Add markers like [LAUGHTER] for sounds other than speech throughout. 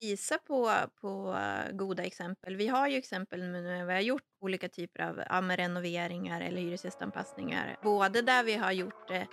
visa på, på eh, goda exempel. Vi har ju exempel nu när vi har gjort olika typer av ja, renoveringar eller hyresgästanpassningar. Både där vi har gjort det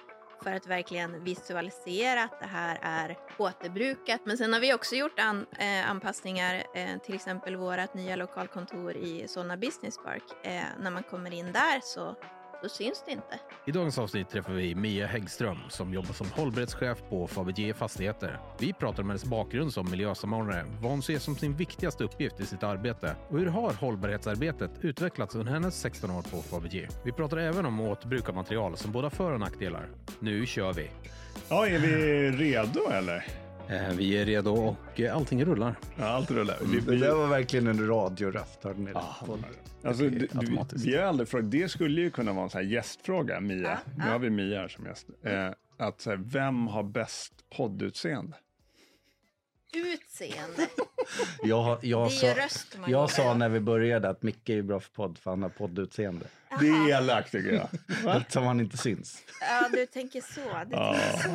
för att verkligen visualisera att det här är återbrukat. Men sen har vi också gjort an, eh, anpassningar, eh, till exempel vårt nya lokalkontor i Solna Business Park. Eh, när man kommer in där så då syns det inte. I dagens avsnitt träffar vi Mia Häggström som jobbar som hållbarhetschef på Fabege Fastigheter. Vi pratar om hennes bakgrund som miljösamordnare, vad hon ser som sin viktigaste uppgift i sitt arbete och hur har hållbarhetsarbetet utvecklats under hennes 16 år på Fabege. Vi pratar även om återbruk av material som båda för och nackdelar. Nu kör vi! Ja, är vi redo eller? Eh, vi är redo och eh, allting rullar. Ja, allt rullar. Mm. Det där var verkligen en radioröst, hörde ni det? Ah, Alltså, du, vi har aldrig frågat, det skulle ju kunna vara en sån här gästfråga, Mia. Ja, Nu ja. har vi Mia här som gäst. Eh, att så här, vem har bäst poddutseende? Utseende. [LAUGHS] Jag, jag, Det är sa, röst man jag sa när vi började att Micke är bra för podd, för han har poddutseende. Det är elakt tycker jag. [LAUGHS] Eftersom han inte syns. Ja, du tänker så. Du tänker så.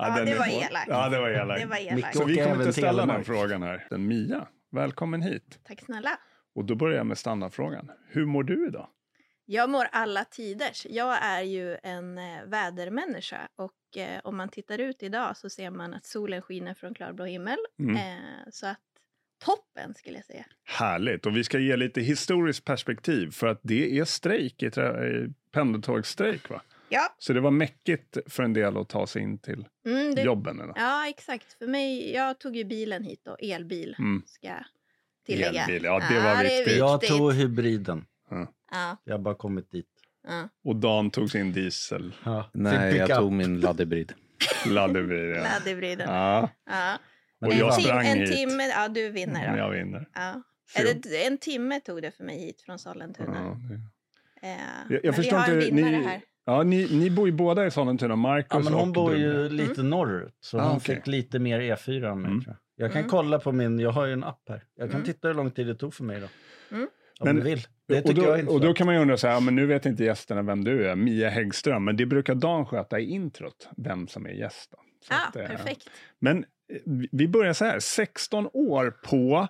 Ja, den det var elakt. Ja, det var elakt. Det var elakt. Så vi kommer inte ställa den frågan här. Den Mia, välkommen hit. Tack snälla. Och då börjar jag med standardfrågan. Hur mår du idag? Jag mår alla tiders. Jag är ju en eh, vädermänniska och eh, om man tittar ut idag så ser man att solen skiner från klarblå himmel. Mm. Eh, så att toppen skulle jag säga. Härligt. Och vi ska ge lite historiskt perspektiv för att det är strejk, pendeltågsstrejk va? Ja, Så det var mäckigt för en del att ta sig in till mm, det, jobben. Idag. ja exakt. För mig, jag tog ju bilen hit då, elbil Mm. ska jag tillägga. Elbil, ja, det var är viktigt. Jag tog hybriden. Ja, Jag har bara kommit dit. ja. Och Dan tog sin diesel Ja. Nej, jag tog min laddhybrid. [LAUGHS] laddhybrid. Ja. Laddhybriden. Ja. Ja. Och Men jag tim- sprang en hit. timme, ja du vinner då. Jag vinner. Ja. Eller, en timme tog det för mig hit från Sollentuna. Ja, det- Eh, jag men förstår vi har en inte, vinnare ni- här. Ja, ni, ni bor ju båda i Sollentuna, Marcus Ja, men hon och bor du. ju lite norrut, så Ah, hon okej. fick lite mer E4 än mig. Mm. Tror jag. jag kan Mm. kolla på min, jag har ju en app här. Jag kan Mm. titta hur lång tid det tog för mig då. Mm. Om Men- du vill. Det och, tycker då, jag och då kan man ju undra så här, ja, men nu vet inte gästerna vem du är, Mia Häggström, men det brukar Dan sköta i introt, vem som är gäst. Att, eh, perfekt. Men eh, vi- vi börjar så här, 16 år på,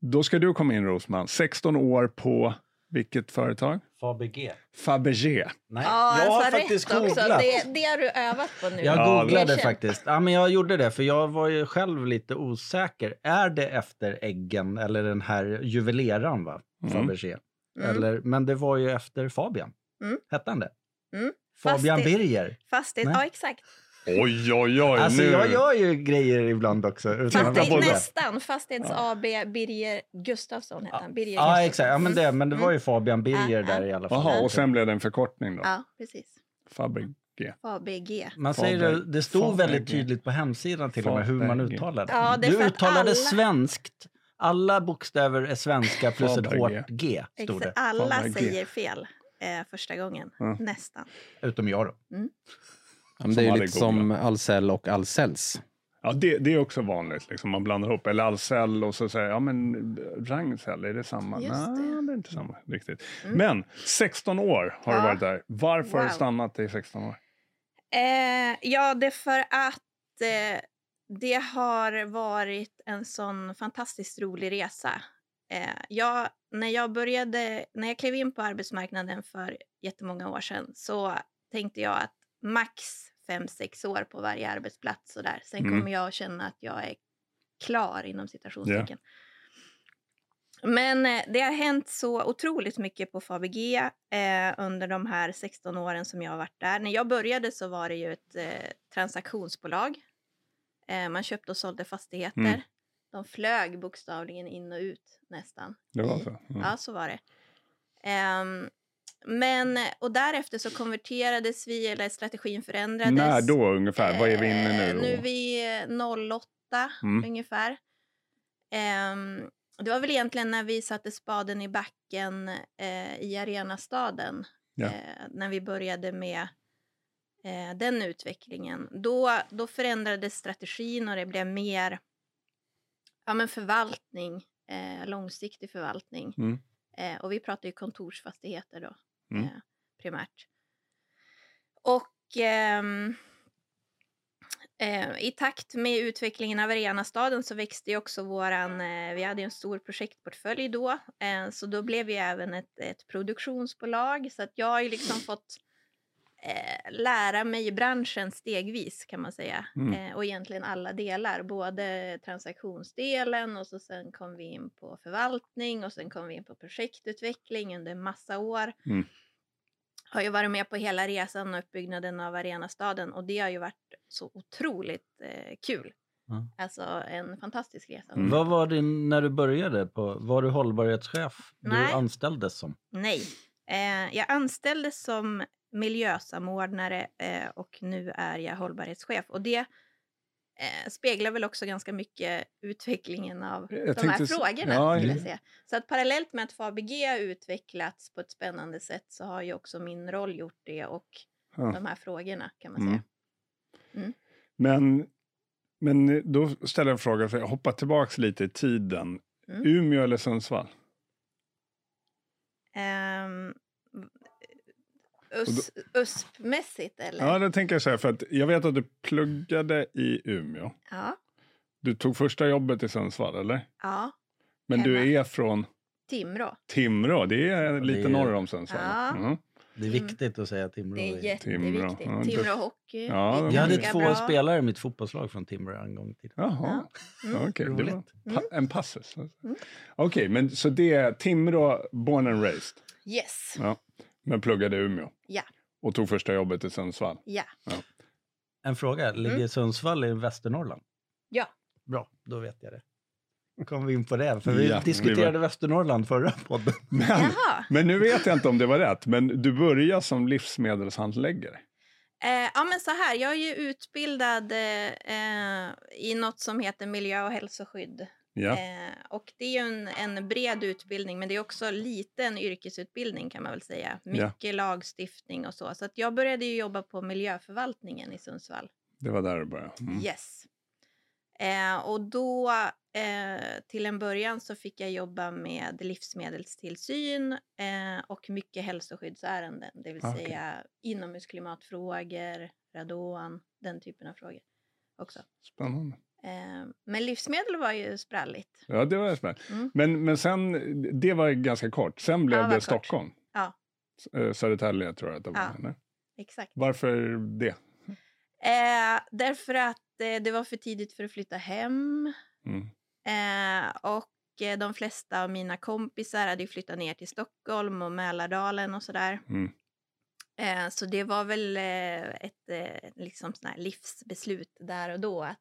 då ska du komma in Rosman, 16 år på vilket företag? Fabg. Fabergé. Nej, Ja, jag har alltså faktiskt rätt också. googlat. Det, det har du övat på nu. Jag Ja, googlade Erkänn. faktiskt. Ja, men jag gjorde det, för jag var ju själv lite osäker. Är det efter äggen eller den här juveleraren, va? Mm. Fabergé. Mm. Eller, men det var ju efter Fabian. Mm. Hette han det? Mm. Fabian Fast det- Birger. Fastighet, ja exakt. Oj, oj, oj. Alltså nu. jag gör ju grejer ibland också. Utan på det. nästan. Fastighets AB Birger Gustafsson hette han. Birger Ja, exakt. Ja, men det, men det var ju Fabian Birger Ja, ja. där i alla fall. Jaha, och sen blev det en förkortning då? Ja, precis. Fabergé. FABG. Man säger det, det stod Fabergé. väldigt tydligt på hemsidan till och med hur man uttalade. Ja, du uttalade alla- svenskt. Alla bokstäver är svenska plus ett Fabergé. hårt G, stod det. Alla säger fel eh, första gången. Ja. Nästan. Utom jag då. Ja, det är lite som Ahlsell och Ahlsells. Ja, det, det är också vanligt. Liksom, man blandar ihop. Eller Ahlsell och så säger ja men Ragnsell, är det samma? Just Nej, det. det är inte samma riktigt. Mm. Men 16 år har du Ja. varit där. Varför har du Wow. stannat i 16 år? Eh, ja, det är för att eh, det har varit en sån fantastiskt rolig resa. Eh, jag, när, jag började, när jag klev in på arbetsmarknaden för jättemånga år sedan så tänkte jag att max fem sex år på varje arbetsplats. Och där. Sen Mm. kommer jag att känna att jag är klar inom citationstecken. Men eh, det har hänt så otroligt mycket på Fabg eh, under de här 16 åren som jag har varit där. När jag började så var det ju ett eh, transaktionsbolag. Eh, man köpte och sålde fastigheter. Mm. De flög bokstavligen in och ut nästan. Det var så? Mm. Ja, så var det. Ehm, men, och därefter så konverterades vi, eller strategin förändrades. När då ungefär? Vad är vi inne nu? Eh, Då? Nu är vi eh, 08 Mm. ungefär. Ehm, det var väl egentligen när vi satte spaden i backen eh, i Arenastaden. Ja. Eh, när vi började med eh, den utvecklingen. Då, då förändrades strategin och det blev mer ja, men förvaltning, eh, långsiktig förvaltning. Mm. Eh, och vi pratar ju kontorsfastigheter då, Mm. eh, primärt. Och ehm, Eh, I takt med utvecklingen av Arenastaden så växte ju också våran, eh, vi hade en stor projektportfölj då, eh, så då blev vi även ett, ett produktionsbolag. Så att jag har ju liksom [SNIFFS] fått eh, lära mig branschen stegvis kan man säga. Mm. Eh, och egentligen alla delar, både transaktionsdelen och så sen kom vi in på förvaltning och sen kom vi in på projektutveckling under massa år. Mm. Har ju varit med på hela resan och uppbyggnaden av Arenastaden och det har ju varit så otroligt eh, kul. Ja. Alltså en fantastisk resa. Mm. Vad var det när du började? På, var du hållbarhetschef? Nej. Du anställdes som? Nej, eh, jag anställdes som miljösamordnare eh, och nu är jag hållbarhetschef. Och det eh, speglar väl också ganska mycket utvecklingen av Jag de tänkte här frågorna. ja, skulle jag säga. Så att parallellt med att FABG har utvecklats på ett spännande sätt så har ju också min roll gjort det och Ja. de här frågorna kan man Mm. säga. Mm. Men, men då ställer jag en fråga, för jag hoppar tillbaka lite i tiden. Mm. Umeå eller Sundsvall? Ehm, US, USP-mässigt eller? Ja, det tänker jag säga, för att jag vet att du pluggade i Umeå. ja. Du tog första jobbet i Sundsvall, eller? ja. Men du Hemma. är från Timrå. Timrå, det är lite det är- norr om Sundsvall. Ja. Mm. Det är Mm. viktigt att säga Timrå. Det är Timrå. jätteviktigt. Ja, Timrå, det- Hockey. Ja, Jag hade två bra. spelare i mitt fotbollslag från Timrå en gång i tiden. Jaha, Mm. okej. Roligt. pa- en passus. Mm. Okej, men så det är Timrå, born and raised, Yes. ja. Men pluggade i Umeå. Ja. Och tog första jobbet i Sundsvall. Ja. En fråga, ligger Mm. Sundsvall i Västernorrland? Ja. Bra, då vet jag det. Då kom vi in på det, för vi Ja, diskuterade vi Västernorrland förra podden. [LAUGHS] Men, Jaha. men nu vet jag inte om det var rätt, men du började som livsmedelshandläggare. Eh, ja, men så här. Jag är ju utbildad eh, i något som heter miljö och hälsoskydd. Ja. Eh, och det är ju en, en bred utbildning, men det är också lite en yrkesutbildning kan man väl säga. Ja. Mycket lagstiftning och så. Så att jag började ju jobba på miljöförvaltningen i Sundsvall. Det var där det började. Mm. Yes. Eh, och då eh, till en början så fick jag jobba med livsmedelstillsyn eh, och mycket hälsoskyddsärenden, det vill Ah, Okej. säga inomhusklimatfrågor, radon, den typen av frågor också. Spännande. Eh, men livsmedel var ju spralligt. Ja, det var spännande. Mm. Men, men sen, det var ganska kort. Sen blev Ja, det kort. Stockholm. Ja. Eh, Södertälje tror jag att det var. Ja. Exakt. Varför det? Eh, därför att eh, det var för tidigt för att flytta hem. Mm. Eh, och eh, de flesta av mina kompisar hade flyttat ner till Stockholm och Mälardalen och sådär. Mm. Eh, så det var väl ett liksom sån livsbeslut där och då att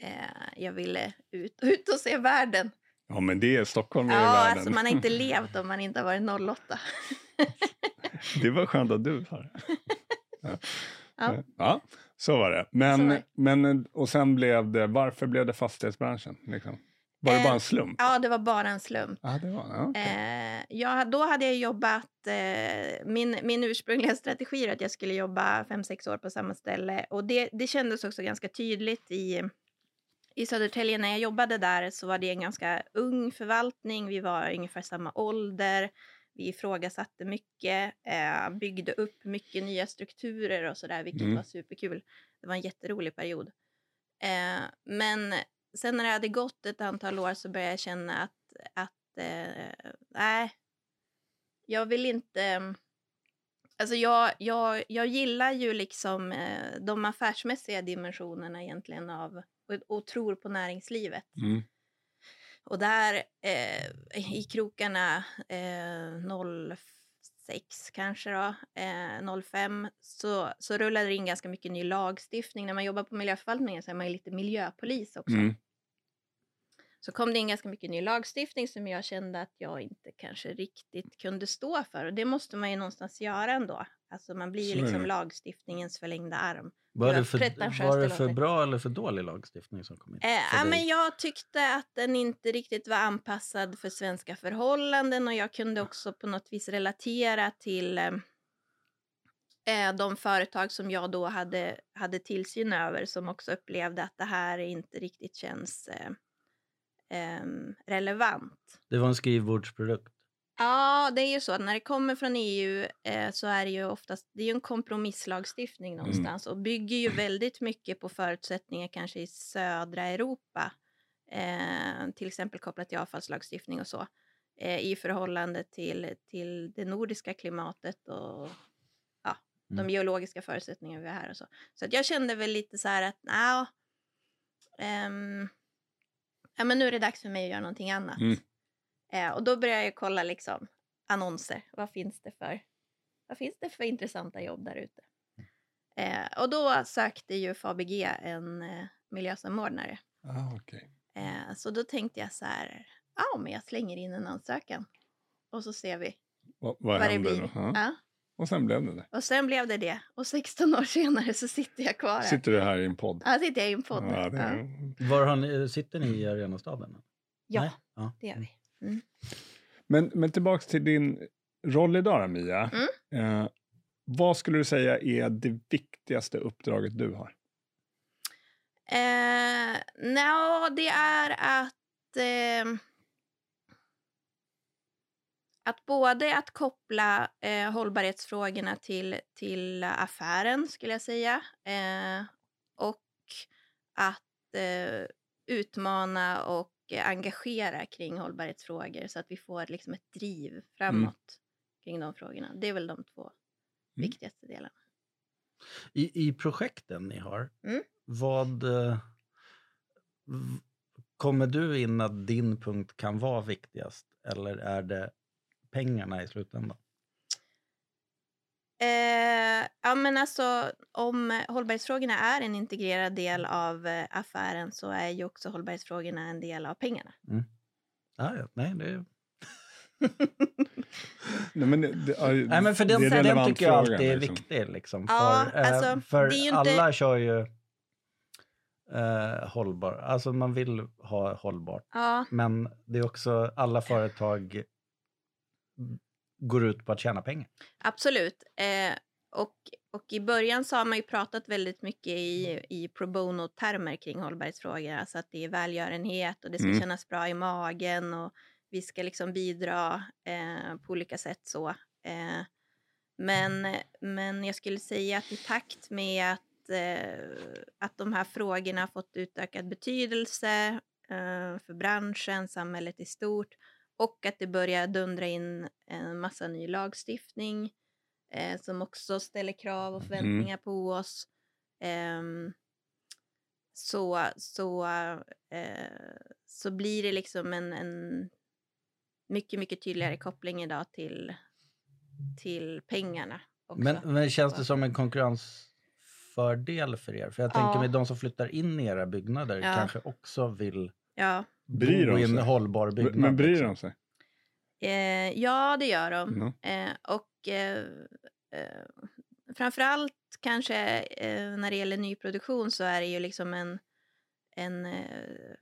eh, jag ville ut, [LAUGHS] ut och se världen. Ja, men det är Stockholm är Ja, världen. alltså man har inte [LAUGHS] levt om man inte har varit 08. Det var skönt att du det. [LAUGHS] Ja. Ja. ja, så var det. Men, var det. men, och sen blev det, varför blev det fastighetsbranschen? Liksom? Var det Eh, bara en slump? Ja, det var bara en slump. Ja, det var ja, okej. Eh, jag, då hade jag jobbat... Eh, min, min ursprungliga strategi var att jag skulle jobba fem sex år på samma ställe. Och det, det kändes också ganska tydligt i, i Södertälje. När jag jobbade där så var det en ganska ung förvaltning. Vi var ungefär samma ålder. Vi ifrågasatte mycket, eh, byggde upp mycket nya strukturer och sådär, vilket Mm. var superkul. Det var en jätterolig period. Eh, men sen när det hade gått ett antal år så började jag känna att, att eh, nej, jag vill inte... Alltså jag, jag, jag gillar ju liksom de affärsmässiga dimensionerna egentligen av och, och tror på näringslivet. Mm. Och där eh, i krokarna eh, 06 kanske då, eh, 05, så, så rullade det in ganska mycket ny lagstiftning. När man jobbar på miljöförvaltningen så är man ju lite miljöpolis också. Mm. Så kom det in ganska mycket ny lagstiftning som jag kände att jag inte kanske riktigt kunde stå för. Och det måste man ju någonstans göra ändå. Alltså man blir ju liksom lagstiftningens förlängda arm. Var Det för, var det för bra eller för dålig lagstiftning som kom in? Eh, men jag tyckte att den inte riktigt var anpassad för svenska förhållanden och jag kunde också på något vis relatera till eh, eh, de företag som jag då hade, hade tillsyn över som också upplevde att det här inte riktigt känns eh, ehm, relevant. Det var en skrivbordsprodukt. Ja, det är ju så att när det kommer från EU eh, så är det ju oftast det är ju en kompromisslagstiftning någonstans och bygger ju väldigt mycket på förutsättningar kanske i södra Europa. Eh, till exempel kopplat till avfallslagstiftning och så. Eh, I förhållande till, till det nordiska klimatet och ja, de Mm. geologiska förutsättningar vi har här och så. Så att jag kände väl lite så här att nja, ehm, ja men nu är det dags för mig att göra någonting annat. Mm. Eh, och då började jag kolla liksom annonser. Vad finns det för, vad finns det för intressanta jobb där ute? Eh, och då sökte ju Fabg en eh, miljösamordnare. Ah, okej. Eh, så då tänkte jag så här, ja men jag slänger in en ansökan. Och så ser vi Vad, vad vad det händer blir. då? Ja. Och sen blev det det. Och sen blev det det. Och 16 år senare så sitter jag kvar här. Sitter du här i en podd? Ja, sitter jag i en podd. Ja, det Ja, är... Var har ni, sitter ni i Arenastaden? ja ja. det gör vi. Men, men tillbaks till din roll idag då, Mia. Mm. Eh, vad skulle du säga är det viktigaste uppdraget du har? Eh, Nja, det är att... Eh, att både att koppla eh, hållbarhetsfrågorna till, till affären, skulle jag säga. Eh, och att eh, utmana och engagera kring hållbarhetsfrågor så att vi får liksom ett driv framåt kring de frågorna. Det är väl de två Mm. viktigaste delarna. I, I projekten ni har, Mm. vad eh, kommer du in att din punkt kan vara viktigast? Eller är det pengarna i slutändan? Eh, ja, men alltså, om eh, hållbarhetsfrågorna är en integrerad del av eh, affären så är ju också hållbarhetsfrågorna en del av pengarna. Ah, ja, nej, det, [LAUGHS] Nej, men, det, ja, nej, men för den, det är den tycker jag alltid är liksom. viktig. Liksom, Ja, för eh, alltså, för det är ju inte- alla kör ju eh, hållbar, alltså man vill ha hållbart. Ja, Men det är också, alla företag går ut på att tjäna pengar. absolut. Eh, och, och i början så har man ju pratat väldigt mycket i, i pro bono-termer kring hållbarhetsfrågor. Alltså att det är välgörenhet och det ska Mm. kännas bra i magen och vi ska liksom bidra eh, på olika sätt så. Eh, men, men jag skulle säga att i takt med att, eh, att de här frågorna har fått utökad betydelse eh, för branschen, samhället i stort och att det börjar dundra in en massa ny lagstiftning eh, som också ställer krav och förväntningar på oss. Ehm, så, så, eh, så blir det liksom en, en mycket, mycket tydligare koppling idag till, till pengarna. Också. Men, men känns det som en konkurrensfördel för er? För jag tänker Ja. mig de som flyttar in i era byggnader Ja. kanske också vill ja. Bryr bo de i en sig? hållbar byggnad. Men, men bryr liksom. de sig? Eh, ja, det gör de. Ja. Eh, och eh, eh, framförallt kanske eh, när det gäller nyproduktion så är det ju liksom en, en eh,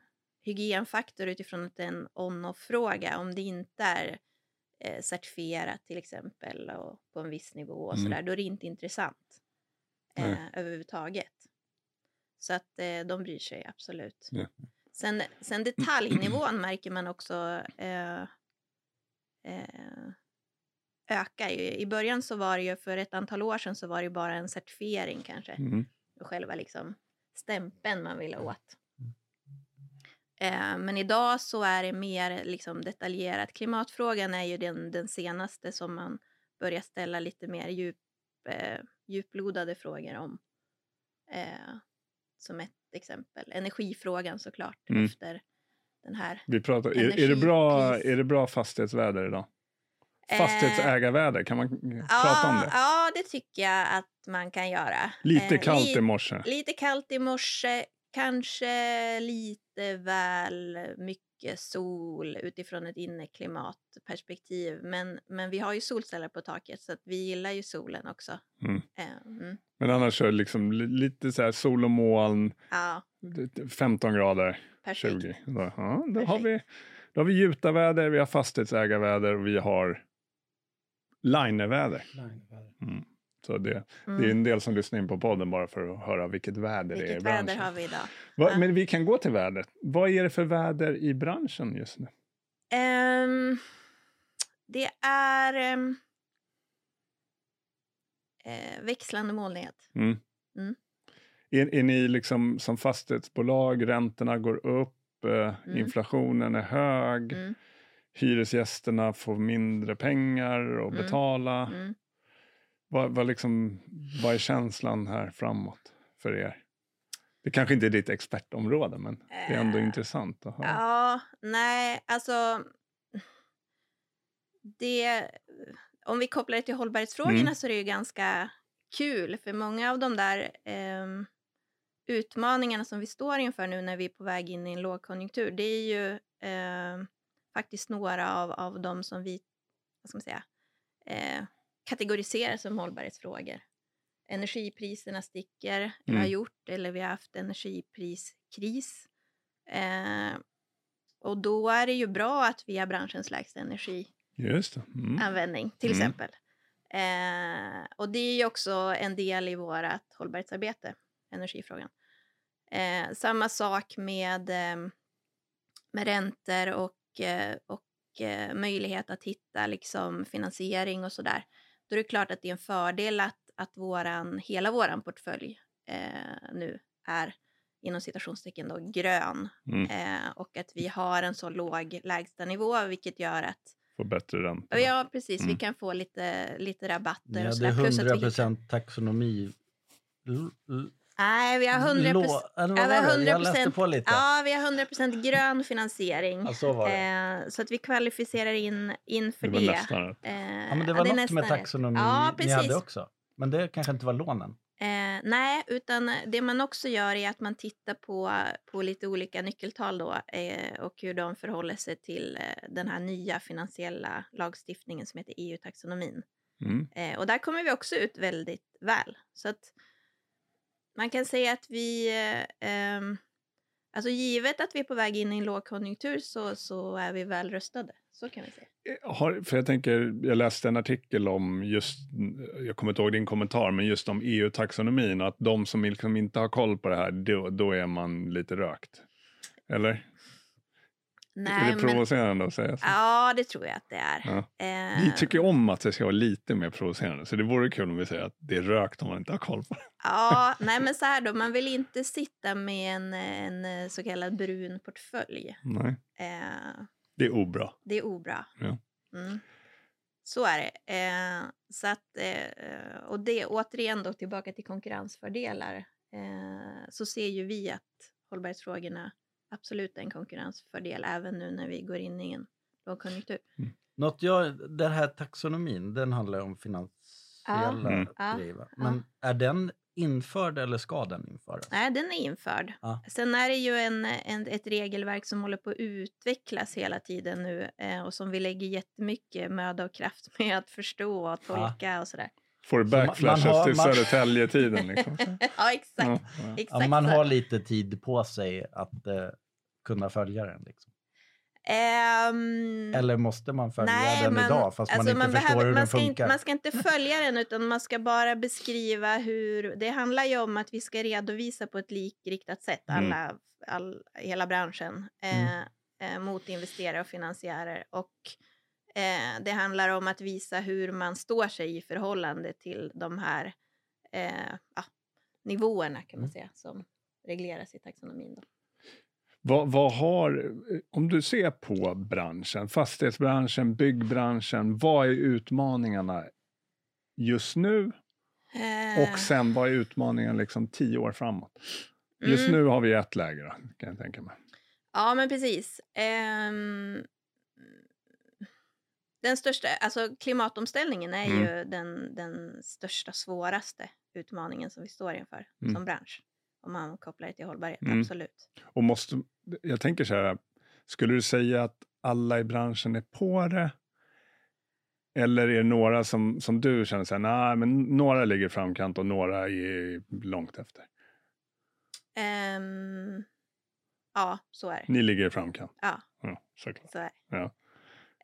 hygienfaktor utifrån att det är en on-off-fråga. Om det inte är eh, certifierat till exempel och på en viss nivå och Mm. sådär, då är det inte intressant eh, överhuvudtaget. Så att eh, de bryr sig absolut. Ja. Sen, sen detaljnivån märker man också eh, eh, ökar ju. I början så var det ju, för ett antal år sedan så var det ju bara en certifiering kanske. Mm. Själva liksom stämpeln man ville åt. Eh, men idag så är det mer liksom detaljerat. Klimatfrågan är ju den, den senaste som man börjar ställa lite mer djup, eh, djuplodade frågor om. Eh, som ett exempel. Energifrågan såklart Mm. efter den här. Vi pratar, är, är, det bra, är det bra fastighetsväder idag? Eh, Fastighetsägarväder, kan man prata om det? Ja, det tycker jag att man kan göra. Lite Eh, kallt li- i morse. Lite kallt i morse, kanske lite väl mycket sol utifrån ett inneklimatperspektiv. Men, men vi har ju solceller på taket så att vi gillar ju solen också. Mm. Eh, mm. Men annars är det liksom li- lite så här sol och moln, Ja, 15 grader, perfekt. 20. Då, ja, då, har vi, då har vi gjutaväder, vi har fastighetsägarväder och vi har lineväder. Mm. Så det, det är Mm. en del som lyssnar in på podden bara för att höra vilket väder det är i Vilket väder branschen. har vi idag? Va, Ja. Men vi kan gå till vädret. Vad är det för väder i branschen just nu? Ehm, Det är ehm, eh, växlande molnighet. Mm. Mm. Är, är ni liksom som fastighetsbolag, räntorna går upp, eh, Mm. inflationen är hög, Mm, hyresgästerna får mindre pengar att Mm. betala. Vad, vad, liksom, vad är känslan här framåt för er? Det kanske inte är ditt expertområde, men det är ändå Eh, intressant att höra. Ja, nej, alltså... Det, om vi kopplar det till hållbarhetsfrågorna Mm. så är det ju ganska kul, för många av de där ehm, utmaningarna som vi står inför nu när vi är på väg in i en lågkonjunktur, det är ju ehm, faktiskt några av, av de som vi vad ska man säga, eh, kategoriserar som hållbarhetsfrågor. Energipriserna sticker, eller har Mm. gjort, eller vi har haft energipriskris. Eh, och då är det ju bra att vi har branschens lägsta. Mm. energianvändning, till Mm. exempel. Eh, och det är ju också en del i vårt hållbarhetsarbete, energifrågan. Eh, samma sak med, eh, med räntor och, eh, och eh, möjlighet att hitta liksom, finansiering och sådär. Då är det klart att det är en fördel att, att våran, hela vår portfölj eh, nu är inom citationstecken då, grön Mm. eh, och att vi har en så låg lägstanivå vilket gör att Få bättre ränta. Ja, precis. Mm. Vi kan få lite, lite rabatter Ja, och det är sådär. Plus att vi 100 hittar... taxonomi. Nej, vi har 100 lå- eller Ja, vad vi har var det? 100 Jag läste på lite. Ja, vi har 100 grön finansiering. Ja, så var det. Eh, så att vi kvalificerar in, in för det var det. nästan. Eh, Ja, men det var är något med rätt. taxonomi Ja, ni hade precis. också. Men det kanske inte var lånen. Eh, nej, utan det man också gör är att man tittar på, på lite olika nyckeltal då eh, och hur de förhåller sig till eh, den här nya finansiella lagstiftningen som heter EU-taxonomin. Mm. Eh, och där kommer vi också ut väldigt väl. Så att man kan säga att vi, eh, ehm, alltså givet att vi är på väg in i en lågkonjunktur så, så är vi väl rustade. Så kan vi säga. Eh, har, för jag tänker, jag läste en artikel om just, jag kommer inte ihåg din kommentar, men just om EU-taxonomin, att de som liksom inte har koll på det här, då, då är man lite rökt. Eller? Är Nej, det men, provocerande att säga så? ja, det tror jag att det är. Ja. Eh, Vi tycker om att det ska vara lite mer provocerande, så det vore kul om vi säger att det är rökt om man inte har koll på det. Ja, nej men så här då, man vill inte sitta med en, en så kallad brun portfölj. Nej, Eh, det är obra. det är obra. Ja. Mm. Så är det. Eh, så att, eh, och det återigen då tillbaka till konkurrensfördelar. Eh, så ser ju vi att hållbarhetsfrågorna absolut en konkurrensfördel även nu när vi går in i en lågkonjunktur. Något jag, den här taxonomin, den handlar om finansiella Mm. Ja, grejer. va? ja. Men är den införd eller ska den införas? Nej, den är införd. Ja. Sen är det ju en, en, ett regelverk som håller på att utvecklas hela tiden nu eh, och som vi lägger jättemycket möda och kraft [LAUGHS] med att förstå och tolka och sådär. Får man- backflashes man har- till man- Södertälje-tiden? Liksom. [LAUGHS] ja, exakt. Ja, ja. exakt Ja, man har lite tid på sig att eh, kunna följa den. Liksom. Ehm, Eller måste man följa nej, den man- idag fast alltså man inte förstår behöver- hur man den ska funkar? Inte, man ska inte följa den utan man ska bara beskriva hur... Det handlar ju om att vi ska redovisa på ett likriktat sätt, Mm. alla, all, hela branschen, eh, eh, mot investerare och finansiärer. Och eh, det handlar om att visa hur man står sig i förhållande till de här eh, ja, nivåerna kan man Mm. säga, som regleras i taxonomin. Då. Vad, vad har, om du ser på branschen, fastighetsbranschen, byggbranschen, vad är utmaningarna just nu Eh, och sen vad är utmaningen liksom tio år framåt? Just mm. nu har vi ett läge då, kan jag tänka mig. Ja, men precis. Ehm, den största, alltså klimatomställningen är Mm. ju den, den största, svåraste utmaningen som vi står inför Mm. som bransch. Om man kopplar det till hållbarhet, Mm. absolut. Och måste, jag tänker så här, skulle du säga att alla i branschen är på det? Eller är det några som, som du känner så här, nej, men några ligger i framkant och några är långt efter? Ehm, ja, så är det. Ni ligger i framkant? Ja. Ja, såklart. Så är det. Ja.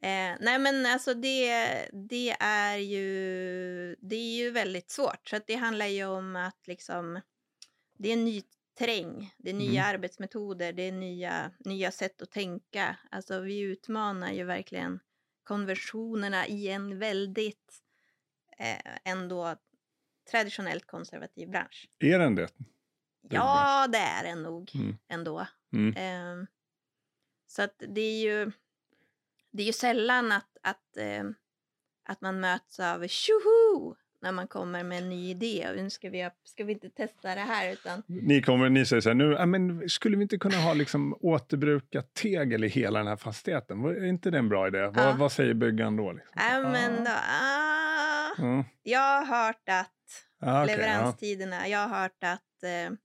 Eh, nej men alltså det, det är ju det är ju väldigt svårt. Så det handlar ju om att liksom det är ny terräng, det är nya Mm. arbetsmetoder, det är nya, nya sätt att tänka. Alltså vi utmanar ju verkligen konversionerna i en väldigt eh, ändå traditionellt konservativ bransch. Är den det? Ja, det är den nog Mm. ändå. Mm. Ehm, så att det är ju, det är ju sällan att, att, ehm, att man möts av tjoho när man kommer med en ny idé. Och nu ska vi, ska vi inte testa det här utan Ni, kommer, ni säger så här, nu, ja, men skulle vi inte kunna ha liksom återbrukat tegel i hela den här fastigheten? Är inte det en bra idé? Ja. Vad, vad säger byggaren då? Liksom? äh, men då, ah, Ja. jag har hört att Ja, okej, ja. leveranstiderna, jag har hört att eh,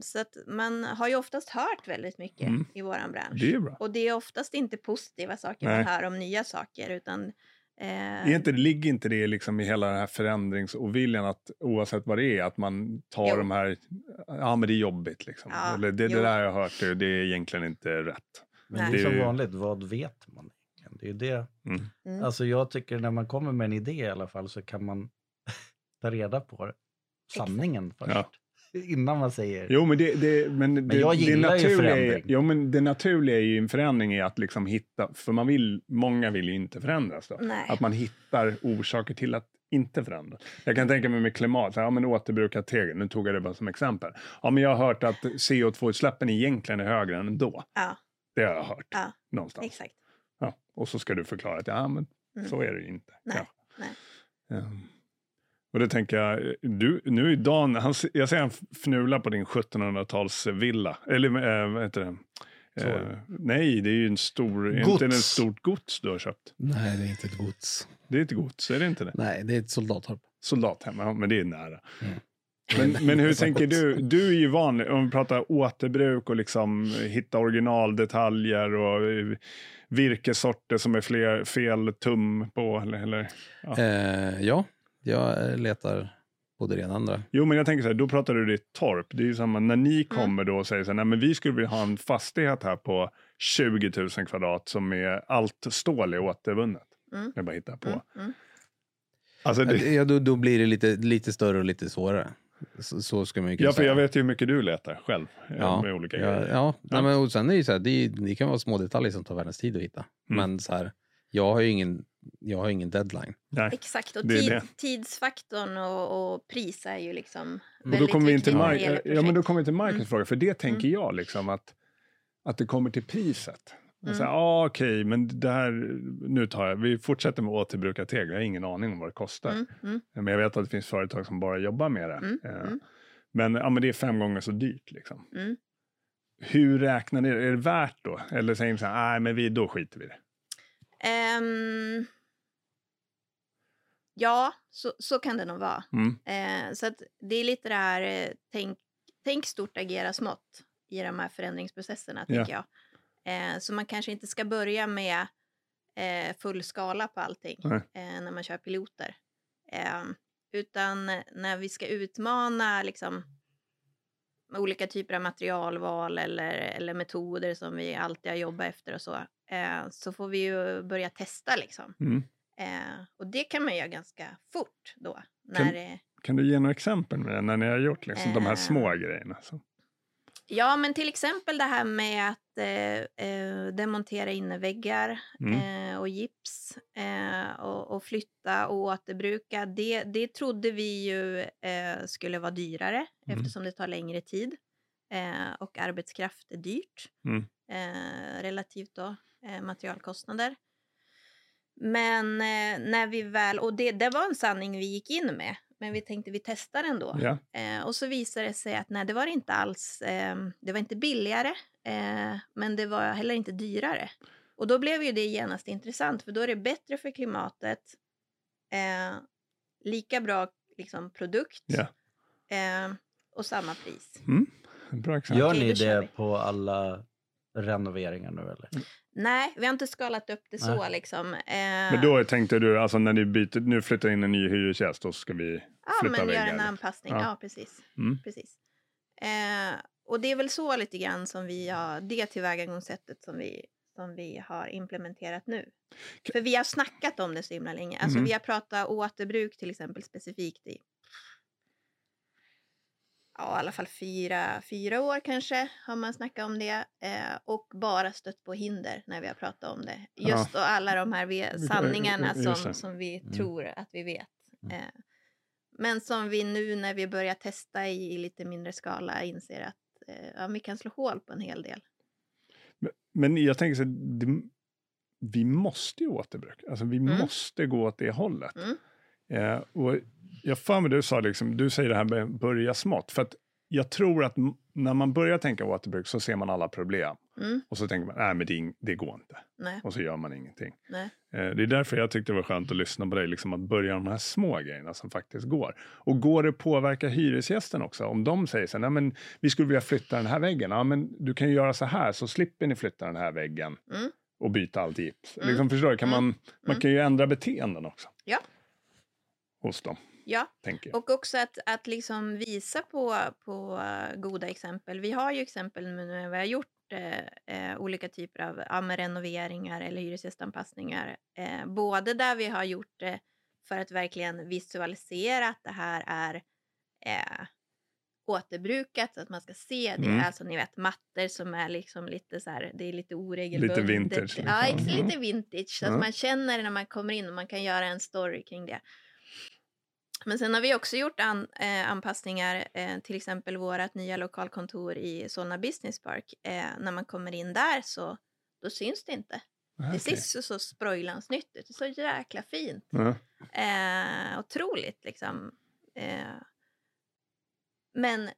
så att man har ju oftast hört väldigt mycket Mm. i våran bransch. Det är bra. Och det är oftast inte positiva saker Nej. man hör om nya saker utan eh, Är inte, ligger inte det liksom i hela den här förändringsoviljan att oavsett vad det är, att man tar Jo. de här, ja men det är jobbigt liksom. Ja, Eller det, det där jag har hört, det, det är egentligen inte rätt. Men Nej. det är som vanligt, vad vet man? egentligen? Det är det. Mm. Mm. Alltså jag tycker när man kommer med en idé i alla fall så kan man [LAUGHS] ta reda på sanningen först. Ja. [LAUGHS] Innan man säger... Jo, men det, det, men det, jag det gillar ju naturliga är, förändring. jo, men det naturliga är ju en förändring är att liksom hitta, för man vill, många vill ju inte förändras då. Nej. Att man hittar orsaker till att inte förändras. Jag kan tänka mig med klimat, ja men återbrukat tegel, nu tog jag det bara som exempel. Ja men jag har hört att CO2-utsläppen egentligen är högre än då. Ja, Det har jag hört ja någonstans. exakt. Ja, och så ska du förklara att ja men Mm. så är det ju inte. Nej, kanske. nej. Ehm, Och då tänker jag, du, nu är Dan, han, jag ser han fnula på din 1700-talsvilla. Eller äh, vad heter det? Så. Eh, nej, det är ju en stor, Gods. inte det ett stort gods du har köpt? Nej, det är inte ett gods. Det är ett gods, är det inte det? Nej, det är ett soldattorp. Soldathem, ja, men det är nära. Mm. Men, men hur tänker du? Du är ju van, om vi pratar återbruk och liksom hitta originaldetaljer och eh, virkessorter som är fler, fel tum på. Eller, eller. Ja. Eh, ja, jag letar både det ena andra. Jo, men jag tänker så här, då pratar du ditt torp. Det är ju samma, när ni Mm. kommer då och säger så här, nej men vi skulle vilja ha en fastighet här på 20 000 kvadrat som är allt stål är återvunnet. Mm. Jag bara hittar på. Mm. Mm. Alltså, det, Ja, då, då blir det lite, lite större och lite svårare. Så, så ska man ju kunna ja, för säga. jag vet ju hur mycket du letar själv eh, Ja, med olika ja, grejer. ja. Nej, men, och sen är det ju så här, det, det kan vara små detaljer som tar världens tid att hitta. Mm. Men så här, jag har ju ingen, jag har ingen deadline. Nej. Exakt, och tid, det. tidsfaktorn och, och pris är ju liksom Och då väldigt kommer vi till, Mar- ja, men då kommer vi till Marcus Mm. fråga, för det tänker jag liksom att, att det kommer till priset. Här, ah, okej, men det här, nu tar jag, vi fortsätter med återbrukat tegel, jag har ingen aning om vad det kostar. Mm, mm, Men jag vet att det finns företag som bara jobbar med det. Mm, Eh, mm. Men, ja, men det är fem gånger så dyrt. Liksom. mm. Hur räknar ni? Är det värt då? Eller säger ni så här, nej men vi, då skiter vi i det. Ehm, ja, så, så kan det nog vara. Mm. Eh, så det är lite det här, eh, tänk, tänk stort, agera smått i de här förändringsprocesserna, tänker jag. Eh, så man kanske inte ska börja med eh, full skala på allting eh, när man kör piloter. Eh, utan när vi ska utmana liksom, olika typer av materialval eller, eller metoder som vi alltid har jobbat efter och så, så får vi ju börja testa liksom. Mm. Eh, och det kan man göra ganska fort då. Kan- När det, Kan du ge några exempel med det, när ni har gjort liksom, de här Eh. små grejerna? Så. Ja, men till exempel det här med att eh, eh, demontera innerväggar Mm. eh, och gips eh, och, och flytta och återbruka. Det, det trodde vi ju eh, skulle vara dyrare Mm. eftersom det tar längre tid eh, och arbetskraft är dyrt Mm. eh, relativt då eh, materialkostnader. Men eh, när vi väl, och det, det var en sanning vi gick in med, men vi tänkte vi testar ändå. Ja. Eh, och så visade det sig att nej, det var inte alls. Eh, det var inte billigare, eh, men det var heller inte dyrare. Och då blev ju det genast intressant, för då är det bättre för klimatet, eh, lika bra liksom, produkt Ja. eh, och samma pris. Bra exempel. Gör ni det på alla renoveringar nu eller? Nej, vi har inte skalat upp det så. Nej. Liksom. Eh, Men då tänkte du, alltså när ni byter, nu flyttar in en ny hyresgäst, då ska vi Ja, flytta men göra väggar. en anpassning. Ja. Ja, precis. Mm. precis. Eh, och det är väl så lite grann som vi har, det tillvägagångssättet som vi, som vi har implementerat nu. K- För vi har snackat om det så himla länge. Alltså Mhm. vi har pratat återbruk till exempel specifikt i ja, i alla fall fyra, fyra år kanske har man snackat om det. Eh, och bara stött på hinder när vi har pratat om det. Ja. Just då alla de här sanningarna som, som vi Mm. tror att vi vet. Mm. Eh, men som vi nu när vi börjar testa i, i lite mindre skala inser att eh, ja, vi kan slå hål på en hel del. Men, men jag tänker så här, det, vi måste ju återbruka. Alltså vi Mm. måste gå åt det hållet. Mm. Eh, och jag för mig du sa liksom, du säger det här med börja smått. För att jag tror att när man börjar tänka återbruk så ser man alla problem. Mm, Och så tänker man, nej men det, det går inte. nej, Och så gör man ingenting. Eh, Det är därför jag tyckte det var skönt att lyssna på dig, liksom att börja de här små grejerna som faktiskt går. Och går det påverka hyresgästen också? Om de säger så här, nej men vi skulle vilja flytta den här väggen. Ja men du kan ju göra så här så slipper ni flytta den här väggen. Mm. Och byta allt gips. Mm. Liksom, förstår du? Kan Mm. man, man Mm. kan ju ändra beteenden också. Ja. Hos dem, Ja, och också att, att liksom visa på, på eh, goda exempel. Vi har ju exempel nu när vi har gjort eh, eh, olika typer av ja, renoveringar eller hyresgästanpassningar. Eh, både där vi har gjort det för att verkligen visualisera att det här är eh, återbrukat, så att man ska se det. Mm. Alltså ni vet mattor som är liksom lite så här, det är lite oregelbundet. Lite vintage, Ja, liksom. Mm. lite vintage. Så Ja. att man känner när man kommer in och man kan göra en story kring det. Men sen har vi också gjort an, eh, anpassningar, eh, till exempel vårt nya lokalkontor i Solna Business Park. Eh, när man kommer in där så då syns det inte. Ah, Det ser så, så sprojlans nytt ut. Det är så jäkla fint. Ja. Eh, otroligt liksom. Eh, men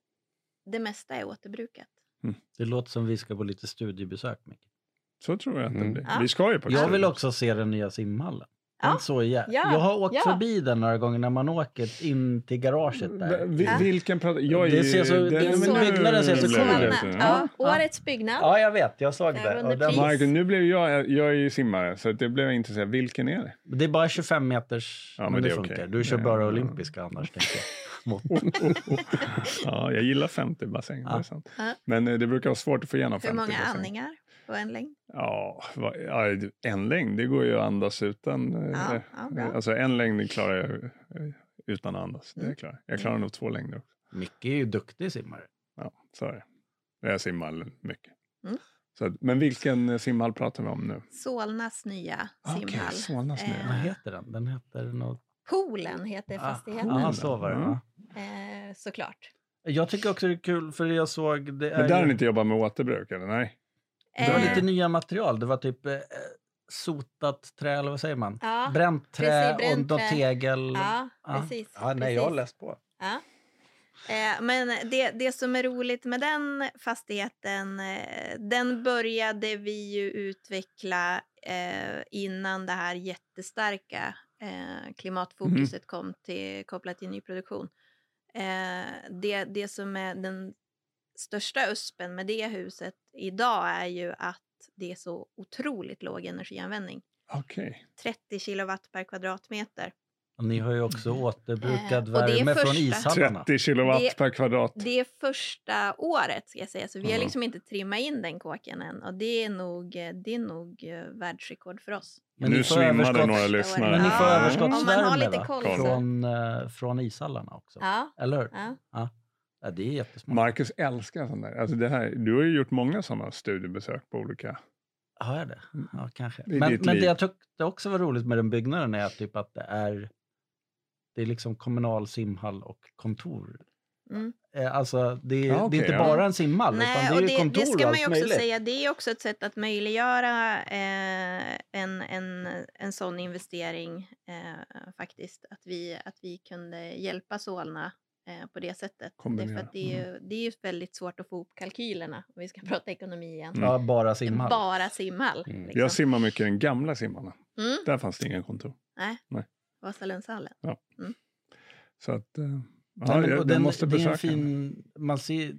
det mesta är återbrukat. Det låter som vi ska på lite studiebesök, Micke. Så tror jag att det Mm. blir. Ja. Vi ska ju på Jag vill också se den nya simhallen. Ja. Den så Ja. Jag har åkt Ja. förbi den några gånger när man åker in till garaget där. Vi- Ja. Vilken. Jag är Det ser så- den- det- men så- byggnaden ser så blev cool jag ut. Ja, Ja. årets byggnad. Ja, jag vet. Jag såg Den det. Och den nu blev jag, jag är ju simmare, så det blev jag intresserad. Vilken är det? det är bara 25 meters, Ja, men, men det, det funkar. okej. Du kör Det- bara ja. olympiska annars, tänker jag. [LAUGHS] Ja, jag gillar 50 bassäng. Det är Ja. sant. Ja. Men eh, det brukar vara svårt att få igenom 50 Hur många bassäng. andningar på en längd? Ja, en längd, det går ju att andas utan. eh, Ja, ja, bra. alltså en längd klarar jag eh, utan att andas. Det Mm. är klart. Jag klarar nog två längder också. Micke är ju duktig simmare. Ja, så är det. Jag simmar mycket. Mm. Så, men vilken eh, simhall pratar vi om nu? Solnas nya simhall. Solnas nya. Eh, Vad heter den? Den heter något... Poolen heter fastigheten. Ja, så var det. Mm. Eh, såklart. Jag tycker också det är kul, för jag såg... Det Men är där har ju, ni inte jobbat med återbruk, eller? Nej? Det var Eh, lite nya material. Det var typ eh, sotat trä, eller vad säger man? Ja, Bränt trä precis, och bränt något trä. tegel. ja, Ja. precis. Ja, nej, jag har läst på. Ja. Eh, men det, det som är roligt med den fastigheten, eh, den började vi ju utveckla eh, innan det här jättestarka eh, klimatfokuset kom till, kopplat till nyproduktion. Eh, det, det som är den största uspen med det huset idag är ju att det är så otroligt låg energianvändning. Okej. 30 kilowatt per kvadratmeter. Och ni har ju också återbrukad Eh, och det är värme från första- ishallarna. 30 kilowatt Det- per kvadrat. Det är första året ska jag säga, så vi har Ja. liksom inte trimmat in den kåken än. Och det är nog, eh, det är nog eh, världsrekord för oss. Men nu svimmade några lyssnare. Men ni får Ja, överskottsvärme om man har lite koll så. Från, från ishallarna också. Ja, Eller hur? ja. Ja, det är jättesmart. Marcus älskar sånt där. Alltså det här, du har ju gjort många sådana studiebesök på olika... Har jag det? Ja, kanske. I Men, men det jag tyckte också var roligt med den byggnaden är typ att det är det är liksom kommunal simhall och kontor. Mm. Eh, Alltså det är, Ja, det okej, är inte ja. bara en simhall Nej, utan det är det, kontor det ska och man ju också möjligt. säga, det är också ett sätt att möjliggöra eh, en, en, en sån investering eh, faktiskt. Att vi, att vi kunde hjälpa Solna eh, på det sättet. Det, är Kombinera, för att det, är ju, det är ju väldigt svårt att få ihop kalkylerna om vi ska [LAUGHS] prata ekonomi igen. Mm. Ja, bara simhall. Bara simhall. Mm. Liksom. Jag simmar mycket i den gamla simhallen. Mm. Där fanns det inga kontor. Nej. Nej. Vasalundshallen. Så att... eh, Ja, Nej, jag, den den, måste det är besöka en fin, man, ser,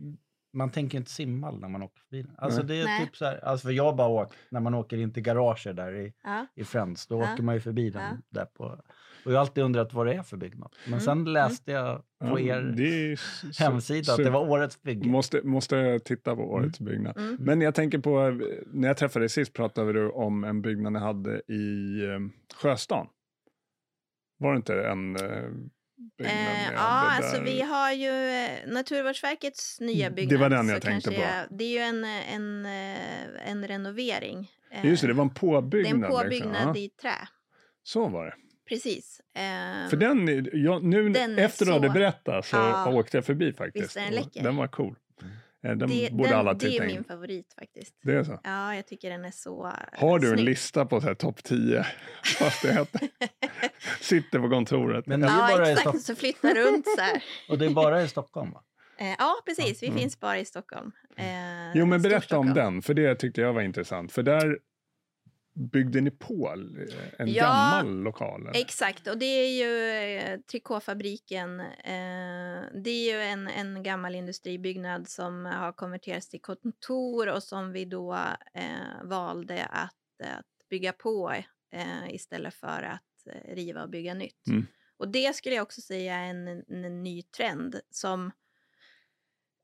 man tänker inte simhall när man åker förbi. Alltså Nej. det är Nej. typ så här, alltså för jag bara åkt, när man åker in till garaget där i, Ja. i Friends, då Ja. åker man ju förbi den Ja. där på, och jag har alltid undrat vad det är för byggnad. Men Mm. sen läste jag på Ja, er det är s- så- hemsida att det var årets bygge. Måste, måste titta på årets byggnad. Mm. Men jag tänker på, eh, när jag träffade dig sist pratade du om en byggnad ni hade i eh, Sjöstan. Var det inte en, eh, byggnad Eh, ja, det alltså vi har ju eh, Naturvårdsverkets nya Det byggnad. var den jag tänkte på. jag- det är ju en, en, en renovering. Just det, det var en det är påbyggnad. en liksom. påbyggnad Ja, i trä. Så var det. Precis. Eh, För den, är- jag, nu Den efter du hade så- berättat så Ja. åkte jag förbi faktiskt. Visst är den? Den var cool. Eh, Den det, borde den, alla det är titta min in. favorit faktiskt. Det är så. Ja, jag tycker den är så eh, Har du en snygg. lista på så här topp 10 [LAUGHS] fastigheter? Sitter på kontoret. Men- Ja, bara i exakt. Stockholm. Så flyttar runt så här. [LAUGHS] Och det är bara i Stockholm va? Eh, ja, precis. Vi Mm. finns bara i Stockholm. Eh, Jo, men berätta om den, för det tyckte jag var intressant. För där byggde ni på en Ja, gammal lokal. eller? Exakt, och det är ju eh, Trikåfabriken. Eh, det är ju en, en gammal industribyggnad som har konverterats till kontor och som vi då eh, valde att, att bygga på eh, istället för att eh, riva och bygga nytt. Mm. Och det skulle jag också säga är en, en, en ny trend som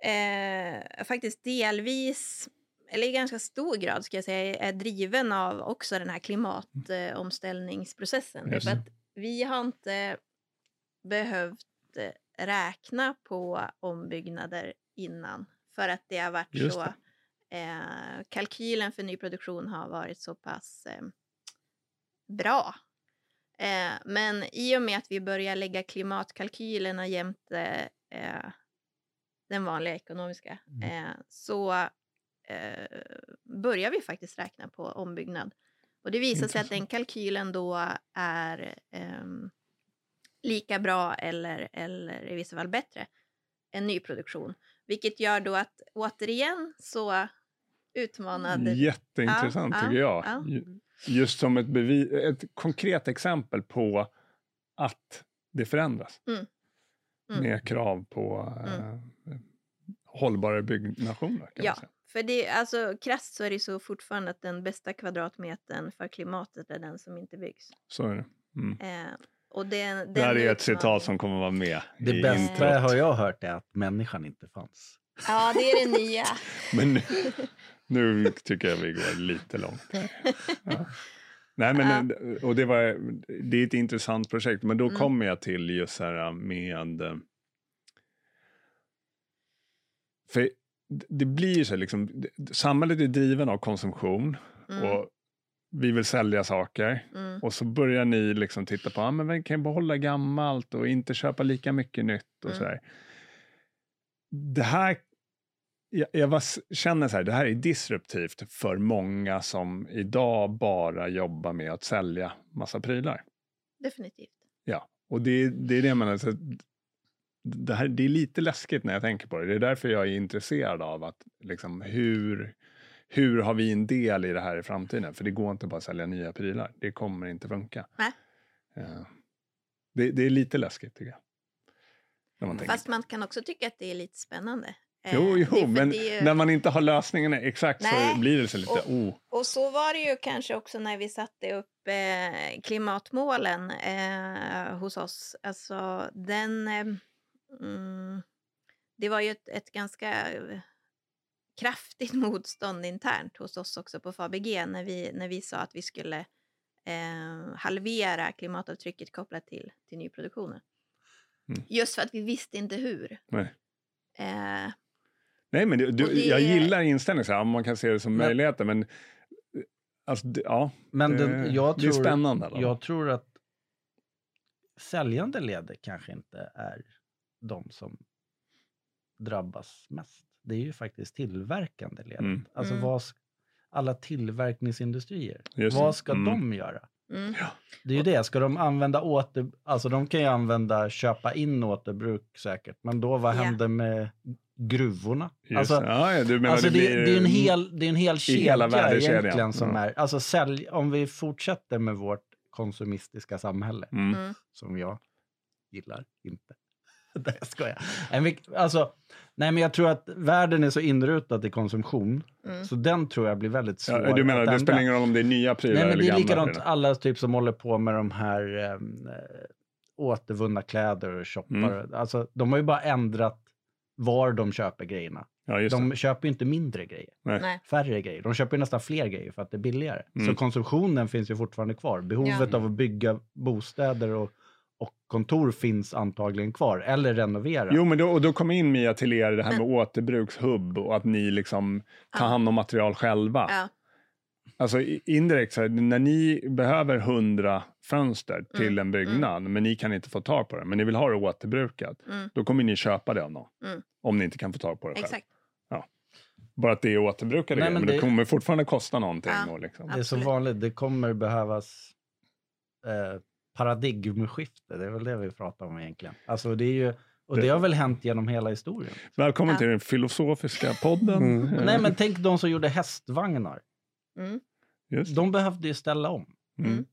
eh, faktiskt delvis, eller i ganska stor grad ska jag säga, är driven av också den här klimatomställningsprocessen. Just För det. att vi har inte behövt eh, räkna på ombyggnader innan för att det har varit Just så. Eh, kalkylen för nyproduktion har varit så pass eh, bra. Eh, men i och med att vi börjar lägga klimatkalkylerna jämte eh, den vanliga ekonomiska Mm. eh, så eh, börjar vi faktiskt räkna på ombyggnad. Och det visar sig att den kalkylen då är ehm, lika bra eller, eller i vissa fall bättre än nyproduktion. Vilket gör då att återigen så utmanad... Jätteintressant Ja, tycker jag. ja. Ju- Just som ett, bevis, ett konkret exempel på att det förändras. Mm. Mm. Med krav på eh, hållbara byggnationer. Kan Ja. man säga. För det, alltså krasst så är det så fortfarande att den bästa kvadratmetern för klimatet är den som inte byggs. Så är det. Mm. Eh, och den, Det här den är ett citat som kommer att vara med Det i bästa introt. har jag hört är att människan inte fanns. Ja, det är det nya. [LAUGHS] Men nu, nu tycker jag vi går lite långt. [LAUGHS] Ja. Nej, men, och det, var, det är ett intressant projekt, men då Mm. kommer jag till just här med... eh, För det blir så liksom, samhället är driven av konsumtion Mm, och vi vill sälja saker. mm, Och så börjar ni liksom titta på, ah, men vi kan behålla gammalt och inte köpa lika mycket nytt och Mm. så här. Det här, jag, jag var, känner så här, det här är disruptivt för många som idag bara jobbar med att sälja massa prylar. definitivt. Ja, och det, det är det jag menar, så att det, här, det är lite läskigt när jag tänker på det. Det är därför jag är intresserad av att liksom, hur, hur har vi en del i det här i framtiden? För det går inte bara att sälja nya prylar. Det kommer inte funka. Nej. Ja. Det, det är lite läskigt tycker jag. När man. Fast man kan också tycka att det är lite spännande. Eh, Jo, jo men ju- när man inte har lösningarna exakt Nej, så blir det så lite, och- oh, Och så var det ju kanske också när vi satte upp eh, klimatmålen eh, hos oss. Alltså den... Eh, mm, det var ju ett, ett ganska eh, kraftigt [LAUGHS] motstånd internt hos oss också på Fabg när vi, när vi sa att vi skulle eh, halvera klimatavtrycket kopplat till, till nyproduktionen. Mm. Just för att vi visste inte hur. nej. Eh, Nej, men det, du, det- jag gillar inställningen, så här, man kan se det som Men- möjligheter, men eh, alltså, det, ja, Men det, jag, det är tror, spännande. fall. jag tror att säljande leder kanske inte är de som drabbas mest. Det är ju faktiskt tillverkande ledet. Mm. Alltså Mm. vad, alla tillverkningsindustrier. Just vad ska Mm. de göra? mm. Det är ju det. Ska de använda åter... Alltså de kan ju använda, köpa in återbruk säkert. Men då vad Ja. händer med gruvorna? Just, Alltså, ja, ja, du menar Alltså det, det, är en hel, det är en hel kedja egentligen som Ja. är... Alltså sälj, om vi fortsätter med vårt konsumistiska samhälle, Mm. Mm. som jag gillar inte. [LAUGHS] Nej, jag skojar. Nej, men, alltså, nej, men jag tror att världen är så inrutad i konsumtion, Mm. så den tror jag blir väldigt svår Ja, du menar, att det ändra. spelar ingen roll om det är nya prylar Nej, men eller det är likadant prylar? alla typ som håller på med de här ehm, eh, återvunna kläder och shoppar. Mm. Alltså, de har ju bara ändrat var de köper grejerna. Ja, just De det. köper ju inte mindre grejer. Nej. färre grejer. De köper ju nästan fler grejer för att det är billigare. Mm. Så konsumtionen finns ju fortfarande kvar. Behovet Ja. av att bygga bostäder och, och kontor finns antagligen kvar, eller renovera. Jo, men då, och då kommer in Mia till er det här med återbrukshubb och att ni liksom tar Ja. hand om material själva. Ja, Alltså indirekt, så här, när ni behöver 100 fönster till Mm, en byggnad, men ni kan inte få tag på det, men ni vill ha det återbrukat, mm, då kommer ni köpa det av någon. Mm. Om ni inte kan få tag på det själv. exakt. Bara att det är återbrukade grejer, men det det- kommer fortfarande kosta någonting. Ja. Och liksom. Det är så Absolut. vanligt, det kommer behövas eh, paradigmskifte, det är väl det vi pratar om egentligen. Alltså det är ju, och det, har väl hänt genom hela historien. Välkommen Ja. till den filosofiska podden. Mm. Eh, Nej men tänk de som gjorde hästvagnar, Mm, Just. de behövde ju ställa om. Mm.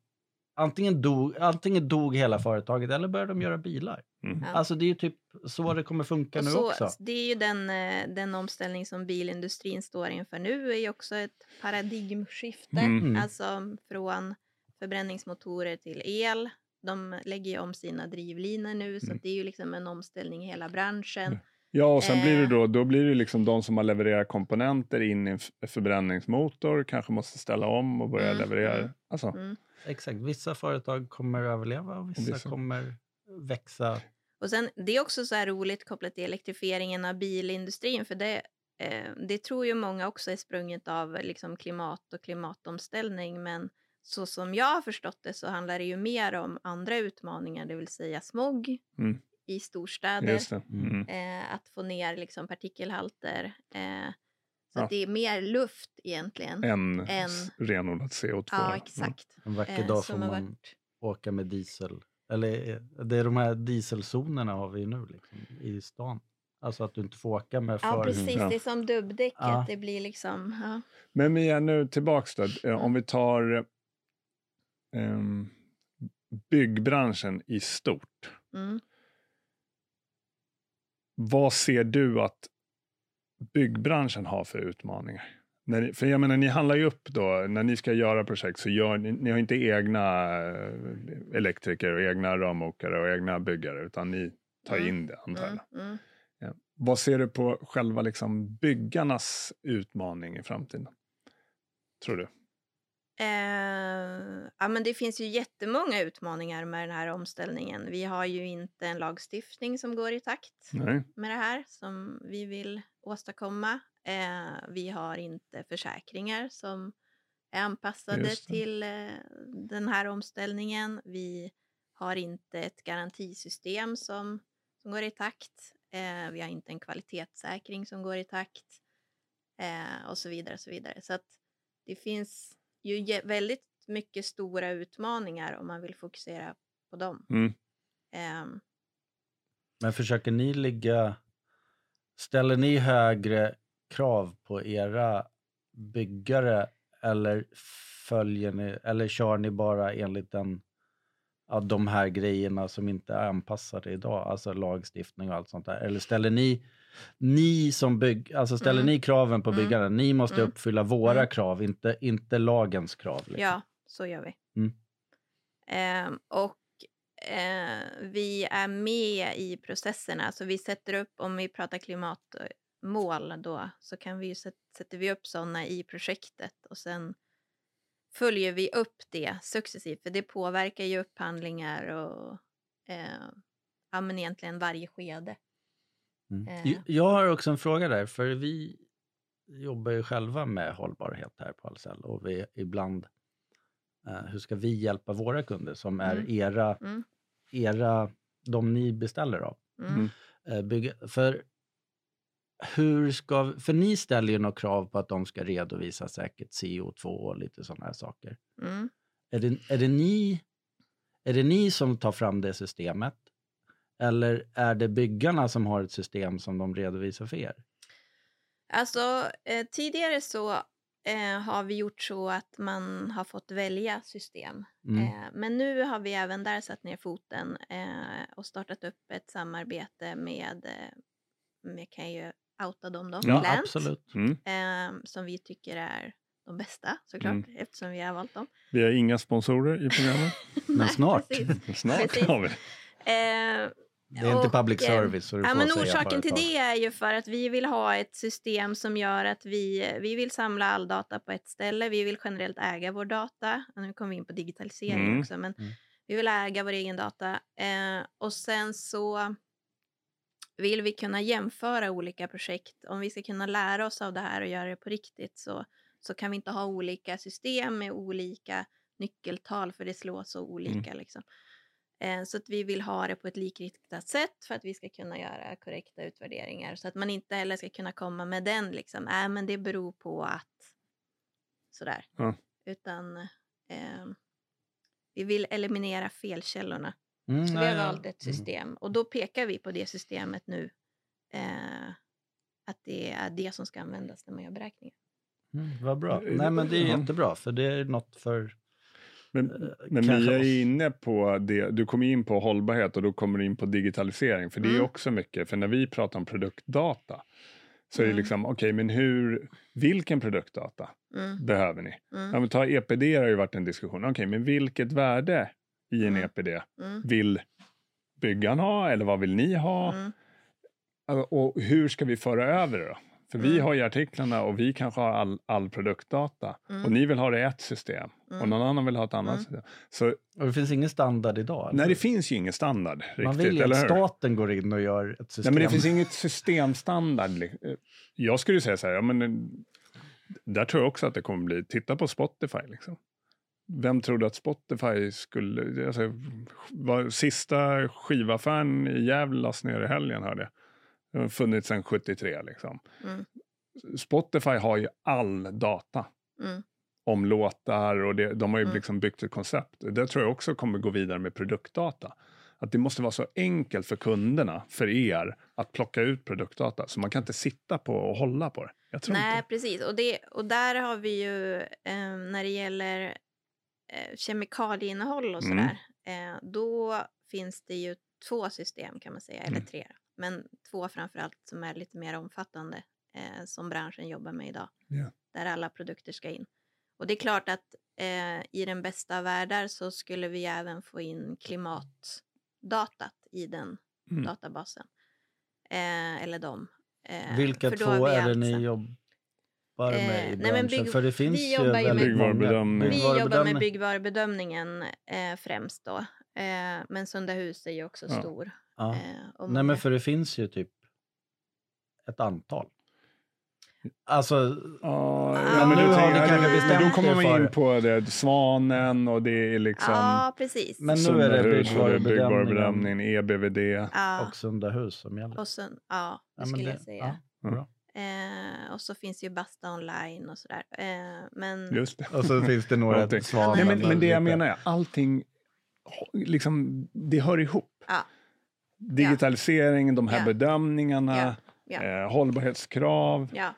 Antingen dog, antingen dog hela företaget eller började de göra bilar. Mm. Alltså det är ju typ så det kommer funka Och nu så, också. Det är ju den, eh, den omställning som bilindustrin står inför nu är ju också ett paradigmskifte. Mm. Alltså från förbränningsmotorer till el. De lägger ju om sina drivlinor nu så Mm. det är ju liksom en omställning i hela branschen. Ja, och sen blir det Eh. då, då blir det liksom de som har levererat komponenter in i en förbränningsmotor kanske måste ställa om och börja Mm, leverera. mm. Alltså, Mm. Exakt, vissa företag kommer överleva och vissa vissa- kommer växa. Och sen, det är också så här roligt kopplat till elektrifieringen av bilindustrin för det, eh, det tror ju många också är sprunget av liksom klimat och klimatomställning men så som jag har förstått det så handlar det ju mer om andra utmaningar, det vill säga smog Mm. i storstäder, just det. Mm. Mm. eh, att få ner liksom partikelhalter. Eh, så Ja. att det är mer luft egentligen. En, En- s- renodlad CO2. ja, exakt. En vacker Eh, dag får som har man varit... åka med diesel. Eller eh, det är de här dieselzonerna har vi nu liksom, i stan. Alltså att du inte får åka med för... Ja, precis. Ja. Det är som dubbdäcket. Ja. Det blir liksom... Ja. Men Mia, nu tillbaks då. Eh, Mm. Om vi tar ehm, byggbranschen i stort. Mm. Vad ser du att byggbranschen har för utmaningar? När, för jag menar, ni handlar ju upp då, när ni ska göra projekt så gör ni, ni har inte egna eh, elektriker och egna rörmokare och egna byggare, utan ni tar Mm. in det antar jag. Mm. Mm. Ja. Vad ser du på själva liksom byggarnas utmaning i framtiden? Tror du? Eh, ja, men det finns ju jättemånga utmaningar med den här omställningen. Vi har ju inte en lagstiftning som går i takt Nej. med det här som vi vill åstadkomma. Eh, vi har inte försäkringar som är anpassade till eh, den här omställningen. Vi har inte ett garantisystem som, som går i takt. Eh, vi har inte en kvalitetssäkring som går i takt. Eh, och så vidare. Och så vidare. Så att det finns ju väldigt mycket stora utmaningar om man vill fokusera på dem. Mm. Ehm, Men försöker ni ligga... Ställer ni högre krav på era byggare eller följer ni, eller kör ni bara enligt den, ja, de här grejerna som inte är anpassade idag, alltså lagstiftning och allt sånt där? Eller ställer ni, ni som bygg, alltså ställer Mm. ni kraven på Mm. byggarna, ni måste Mm. uppfylla våra Mm. krav, inte, inte lagens krav? Liksom. Ja, så gör vi. Ehm, och eh, vi är med i processerna. Så vi sätter upp, om vi pratar klimatmål då, så kan vi sätter vi upp sådana i projektet och sen följer vi upp det successivt. För det påverkar ju upphandlingar och eh, ja, men egentligen varje skede. Mm. Eh. Jag- har också en fråga där, för vi jobbar ju själva med hållbarhet här på Ahlsell och vi ibland, eh, hur ska vi hjälpa våra kunder som är Mm. era, Mm. era, de ni beställer av? Mm. Eh, bygga, för hur ska, för ni ställer ju några krav på att de ska redovisa säkert CO2 och lite sådana här saker. Mm. Är det, är, det ni, är det ni som tar fram det systemet? Eller är det byggarna som har ett system som de redovisar för er? Alltså eh, tidigare så eh, har vi gjort så att man har fått välja system. Mm. Eh, men nu har vi även där satt ner foten eh, och startat upp ett samarbete med, eh, med ju outa dem då, Ja, Plant, absolut. Mm. eh, som vi tycker är de bästa såklart eftersom vi har valt dem. Vi har inga sponsorer i programmet. [LAUGHS] Men snart. precis. [LAUGHS] Snart Precis. har vi. Eh, Det är inte Och, public eh, service. Så du Ja, får men säga orsaken till det är ju för att vi vill ha ett system som gör att vi, vi vill samla all data på ett ställe. Vi vill generellt äga vår data. Och Nu kommer vi in på digitalisering Mm. också. Men Mm. Vi vill äga vår egen data. Eh, och sen så vill vi kunna jämföra olika projekt. Om vi ska kunna lära oss av det här och göra det på riktigt så, så kan vi inte ha olika system med olika nyckeltal för det slår så olika. Mm. Liksom. Eh, så att vi vill ha det på ett likriktat sätt för att vi ska kunna göra korrekta utvärderingar. Så att man inte heller ska kunna komma med den liksom, äh, men det beror på att sådär. Ja. Utan eh, vi vill eliminera felkällorna. Mm, Så vi har valt ett system och då pekar vi på det systemet nu. Eh, att det är det som ska användas när man gör beräkningar. Mm, vad bra. Eh, Nej, men det är jättebra, för det är något för... Men, eh, men Mia är inne på det, du kommer in på hållbarhet och då kommer du in på digitalisering. För det är Mm. också mycket, för när vi pratar om produktdata så är det Mm. liksom, okej men hur, vilken produktdata Mm, behöver ni? mm, Ja, men ta EPD har ju varit en diskussion, okej men vilket värde i en Mm. EPD mm, vill byggaren ha eller vad vill ni ha? mm, Och hur ska vi föra över det då? För vi Mm. har ju artiklarna och vi kanske har all, all produktdata Mm. och ni vill ha det i ett system och Mm. någon annan vill ha ett annat Mm. system. Så Och det finns ingen standard idag? eller? nej, det finns ju ingen standard riktigt, Man vill ju eller att staten går in och gör ett Nej, system. men det finns inget systemstandard. eh, Jag skulle säga så här, ja, men, eh, där tror jag också att det kommer bli, titta på Spotify liksom. Vem trodde att Spotify skulle, alltså, var sista skivaffären i Gävle lades ner i helgen hörde jag. Det har funnits sedan 73 liksom. Mm. Spotify har ju all data mm, om låtar och det, de har ju Mm. liksom byggt ett koncept. Det tror jag också kommer gå vidare med produktdata. Att det måste vara så enkelt för kunderna, för er, att plocka ut produktdata. Så man kan inte sitta på och hålla på det. Nej, inte. precis. Och, det, och där har vi ju, eh, när det gäller eh, kemikalieinnehåll och Mm. sådär, eh, då finns det ju två system kan man säga, eller Mm. tre. Men två framförallt som är lite mer omfattande, eh, som branschen jobbar med idag. Ja. Där alla produkter ska in. Och det är klart att eh, i den bästa av världar så skulle vi även få in klimatdatat i den Mm. databasen. Eh, eller de. Eh, Vilka två är det ni jobbar med Eh, i nej, men branschen? bygg- För det finns vi ju jobbar ju med- väldigt många. Vi jobbar med Byggvarubedömning. byggvarubedömningen eh, främst då. Eh, men Sunda hus är ju också Ja. stor. Ja. Eh, Nej, men för det finns ju typ ett antal. Alltså, Ja, Ja, men, nu du har tänker, men kanske då bestämt kommer er man in på det, Svanen och det är liksom Ja, precis. Men nu är det Sundahus byggvarubedömningen byggvarubedömning, EBVD. ja, och Sunda hus som gäller. och sen, ja, det Ja, skulle det- jag säga. ja, bra. Eh, och så finns ju Basta online och sådär. Eh, men Just det. Och så finns det några [LAUGHS] svanar. Nej, men, men det jag menar är, allting, liksom, det hör ihop. Ja. Digitalisering, de här Ja. bedömningarna, Ja. Ja. Eh, hållbarhetskrav, ja.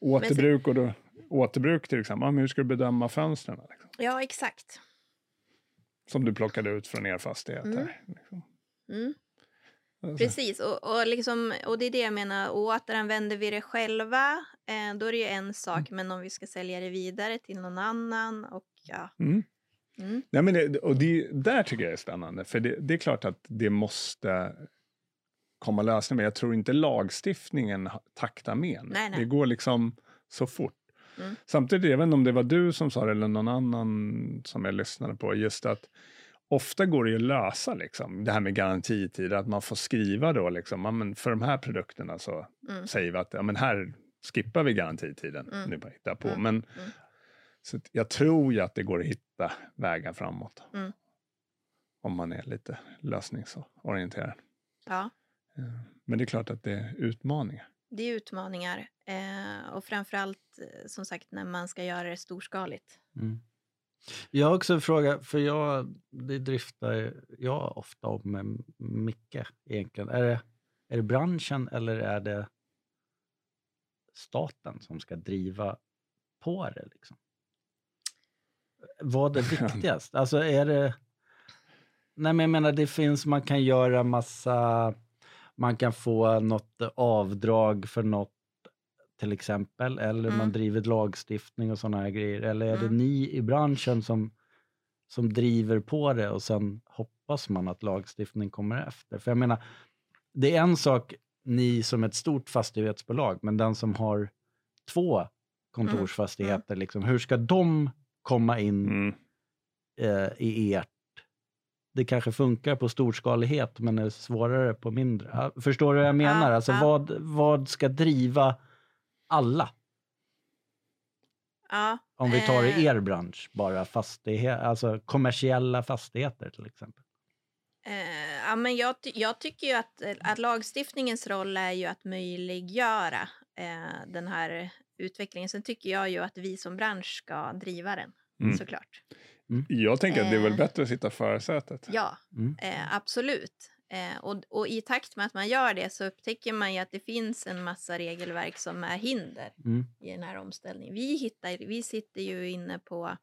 återbruk och då, återbruk till exempel. Men hur ska du bedöma fönstren? Liksom, ja, exakt. som du plockade ut från er fastighet. Mm. Liksom. Mm. Alltså, Precis, och, och, liksom, och det är det jag menar. Återanvänder vi det själva, eh, då är det ju en sak. Men om vi ska sälja det vidare till någon annan och ja. Mm. Mm. Nej, men det, och det, där tycker jag är spännande. För det, det är klart att det måste komma lösningar. Men jag tror inte lagstiftningen taktar med. Nej, nej. Det går liksom så fort. Mm. Samtidigt, inte om det var du som sa det eller någon annan som jag lyssnade på, just att ofta går det ju att lösa liksom, det här med garantitider, att man får skriva då liksom, ja, men för de här produkterna så Mm. säger vi att ja, men här skippar vi garantitiden. Mm. Nu bara hitta på. Mm. Men, Mm. Så jag tror ju att det går att hitta vägar framåt. Mm. Om man är lite lösningsorienterad. Ja, Eh, Men det är klart att det är utmaningar. det är utmaningar. Eh, och framförallt, eh, som sagt, när man ska göra det storskaligt. Mm. Jag har också en fråga, för jag, det driftar jag ofta om med Micke egentligen. Är det, är det branschen eller är det staten som ska driva på det? Liksom? Vad är [LAUGHS] viktigast? Alltså är det... Nej men jag menar det finns, man kan göra massa, man kan få något avdrag för något till exempel, eller Mm. man driver lagstiftning och sådana här grejer. Eller är det Mm. ni i branschen som, som driver på det och sen hoppas man att lagstiftning kommer efter? För jag menar, det är en sak ni som ett stort fastighetsbolag, men den som har två kontorsfastigheter, liksom, hur ska de komma in Mm. eh, i ert det kanske funkar på storskalighet men är svårare på mindre. Förstår du vad jag menar? Alltså. Vad, vad ska driva alla? Ja, Om vi tar i eh, er bransch, bara fastighet, alltså kommersiella fastigheter till exempel. Eh, ja, men jag, jag tycker ju att, att lagstiftningens roll är ju att möjliggöra eh, den här utvecklingen. Sen tycker jag ju att vi som bransch ska driva den, Mm. såklart. Jag tänker att det är väl Eh. bättre att sitta i förarsätet. Ja, Mm. eh, absolut. Eh, och, och i takt med att man gör det så upptäcker man att det finns en massa regelverk som är hinder Mm. i den här omställningen. Vi, hittar, vi sitter ju inne på,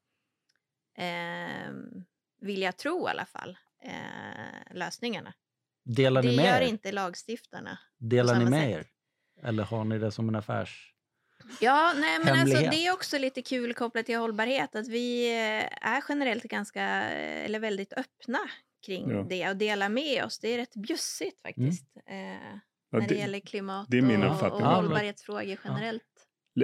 eh, vill jag tro i alla fall, eh, lösningarna. Delar Det ni med gör er? inte lagstiftarna. Delar ni med sätt. er? Eller har ni det som en affärs... Ja, nej, men alltså, det är också lite kul kopplat till hållbarhet att vi eh, är generellt ganska, eh, eller väldigt öppna kring Ja. det och delar med oss. Det är rätt bjussigt faktiskt. Eh, Ja, när det, det- gäller klimat det är min och, och hållbarhetsfrågor generellt.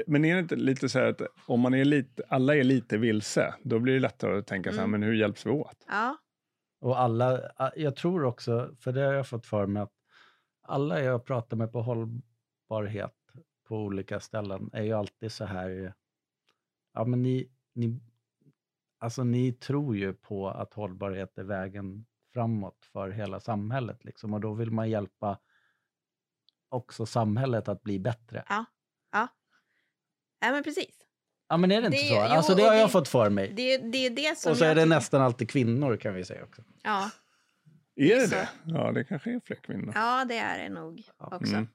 Men är det inte lite så här att om man är lite, alla är lite vilse, då blir det lättare att tänka så här, Mm. men hur hjälps vi åt? Ja, Och alla, jag tror också, för det har jag fått för mig att alla jag pratar med på hållbarhet på olika ställen är ju alltid så här, ja men ni, ni, alltså ni tror ju på att hållbarhet är vägen framåt för hela samhället liksom och då vill man hjälpa också samhället att bli bättre. ja men precis. Ja men är det inte Det- så? jo, Alltså det har jag det- fått för mig. Det, det är det som Och så är jag det tycker- nästan alltid kvinnor kan vi säga också. Ja, Är det Så. det? Ja, det kanske är fler kvinnor. ja, det är det nog också. Mm.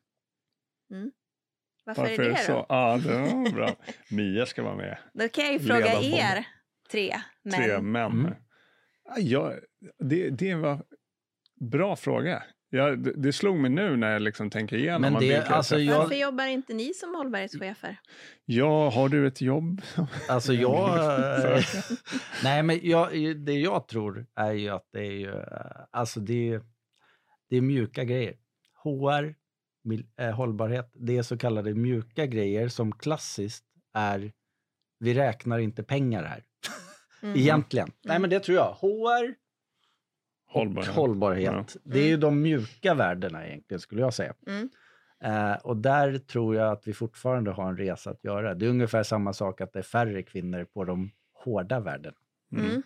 Varför, Varför är det, så? då? Ja, det var bra. Mia ska vara med. [LAUGHS] Då kan jag ju fråga er tre män. Tre män. Mm. Ja, jag, det, det var bra fråga. Ja, det, det slog mig nu när jag liksom tänker igenom. Men det- alltså, jag- Varför jobbar inte ni som hållbarhetschefer? Ja, har du ett jobb? [LAUGHS] Alltså jag... [LAUGHS] nej, men jag, det jag tror är ju att det är ju... eh, Alltså det är, det är mjuka grejer. HR, eh, hållbarhet, det är så kallade mjuka grejer som klassiskt är... Vi räknar inte pengar här. Mm. Egentligen. Nej, men det tror jag. HR och Hållbarhet. hållbarhet. Det är ju de mjuka värdena egentligen, skulle jag säga. Mm. Eh, och där tror jag att vi fortfarande har en resa att göra. Det är ungefär samma sak att det är färre kvinnor på de hårda värdena. Mm.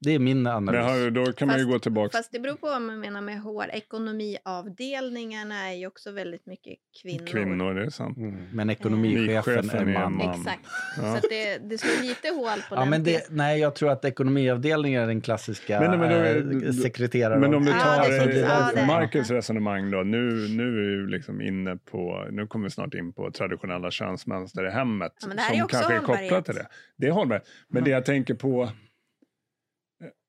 Det är min analys. Har, då kan man ju Fast- gå tillbaka. Fast det beror på vad man menar med HR. Ekonomiavdelningarna är ju också väldigt mycket kvinnor. Kvinnor, det är sant. Mm. Men ekonomichefen är är man. man. Exakt. Ja. Så att det, det slår lite hål på Ja, den men det, nej, jag tror att ekonomiavdelningen är den klassiska Men- men då- sekreteraren. Men om du Ja, tar det eh, ja, det är- Marcus resonemang då. Nu, nu är vi liksom inne på, nu kommer vi snart in på traditionella könsmönster i hemmet. Ja, men det här är som också kanske är kopplat till det. Det är hållbarhet. Men det jag tänker på,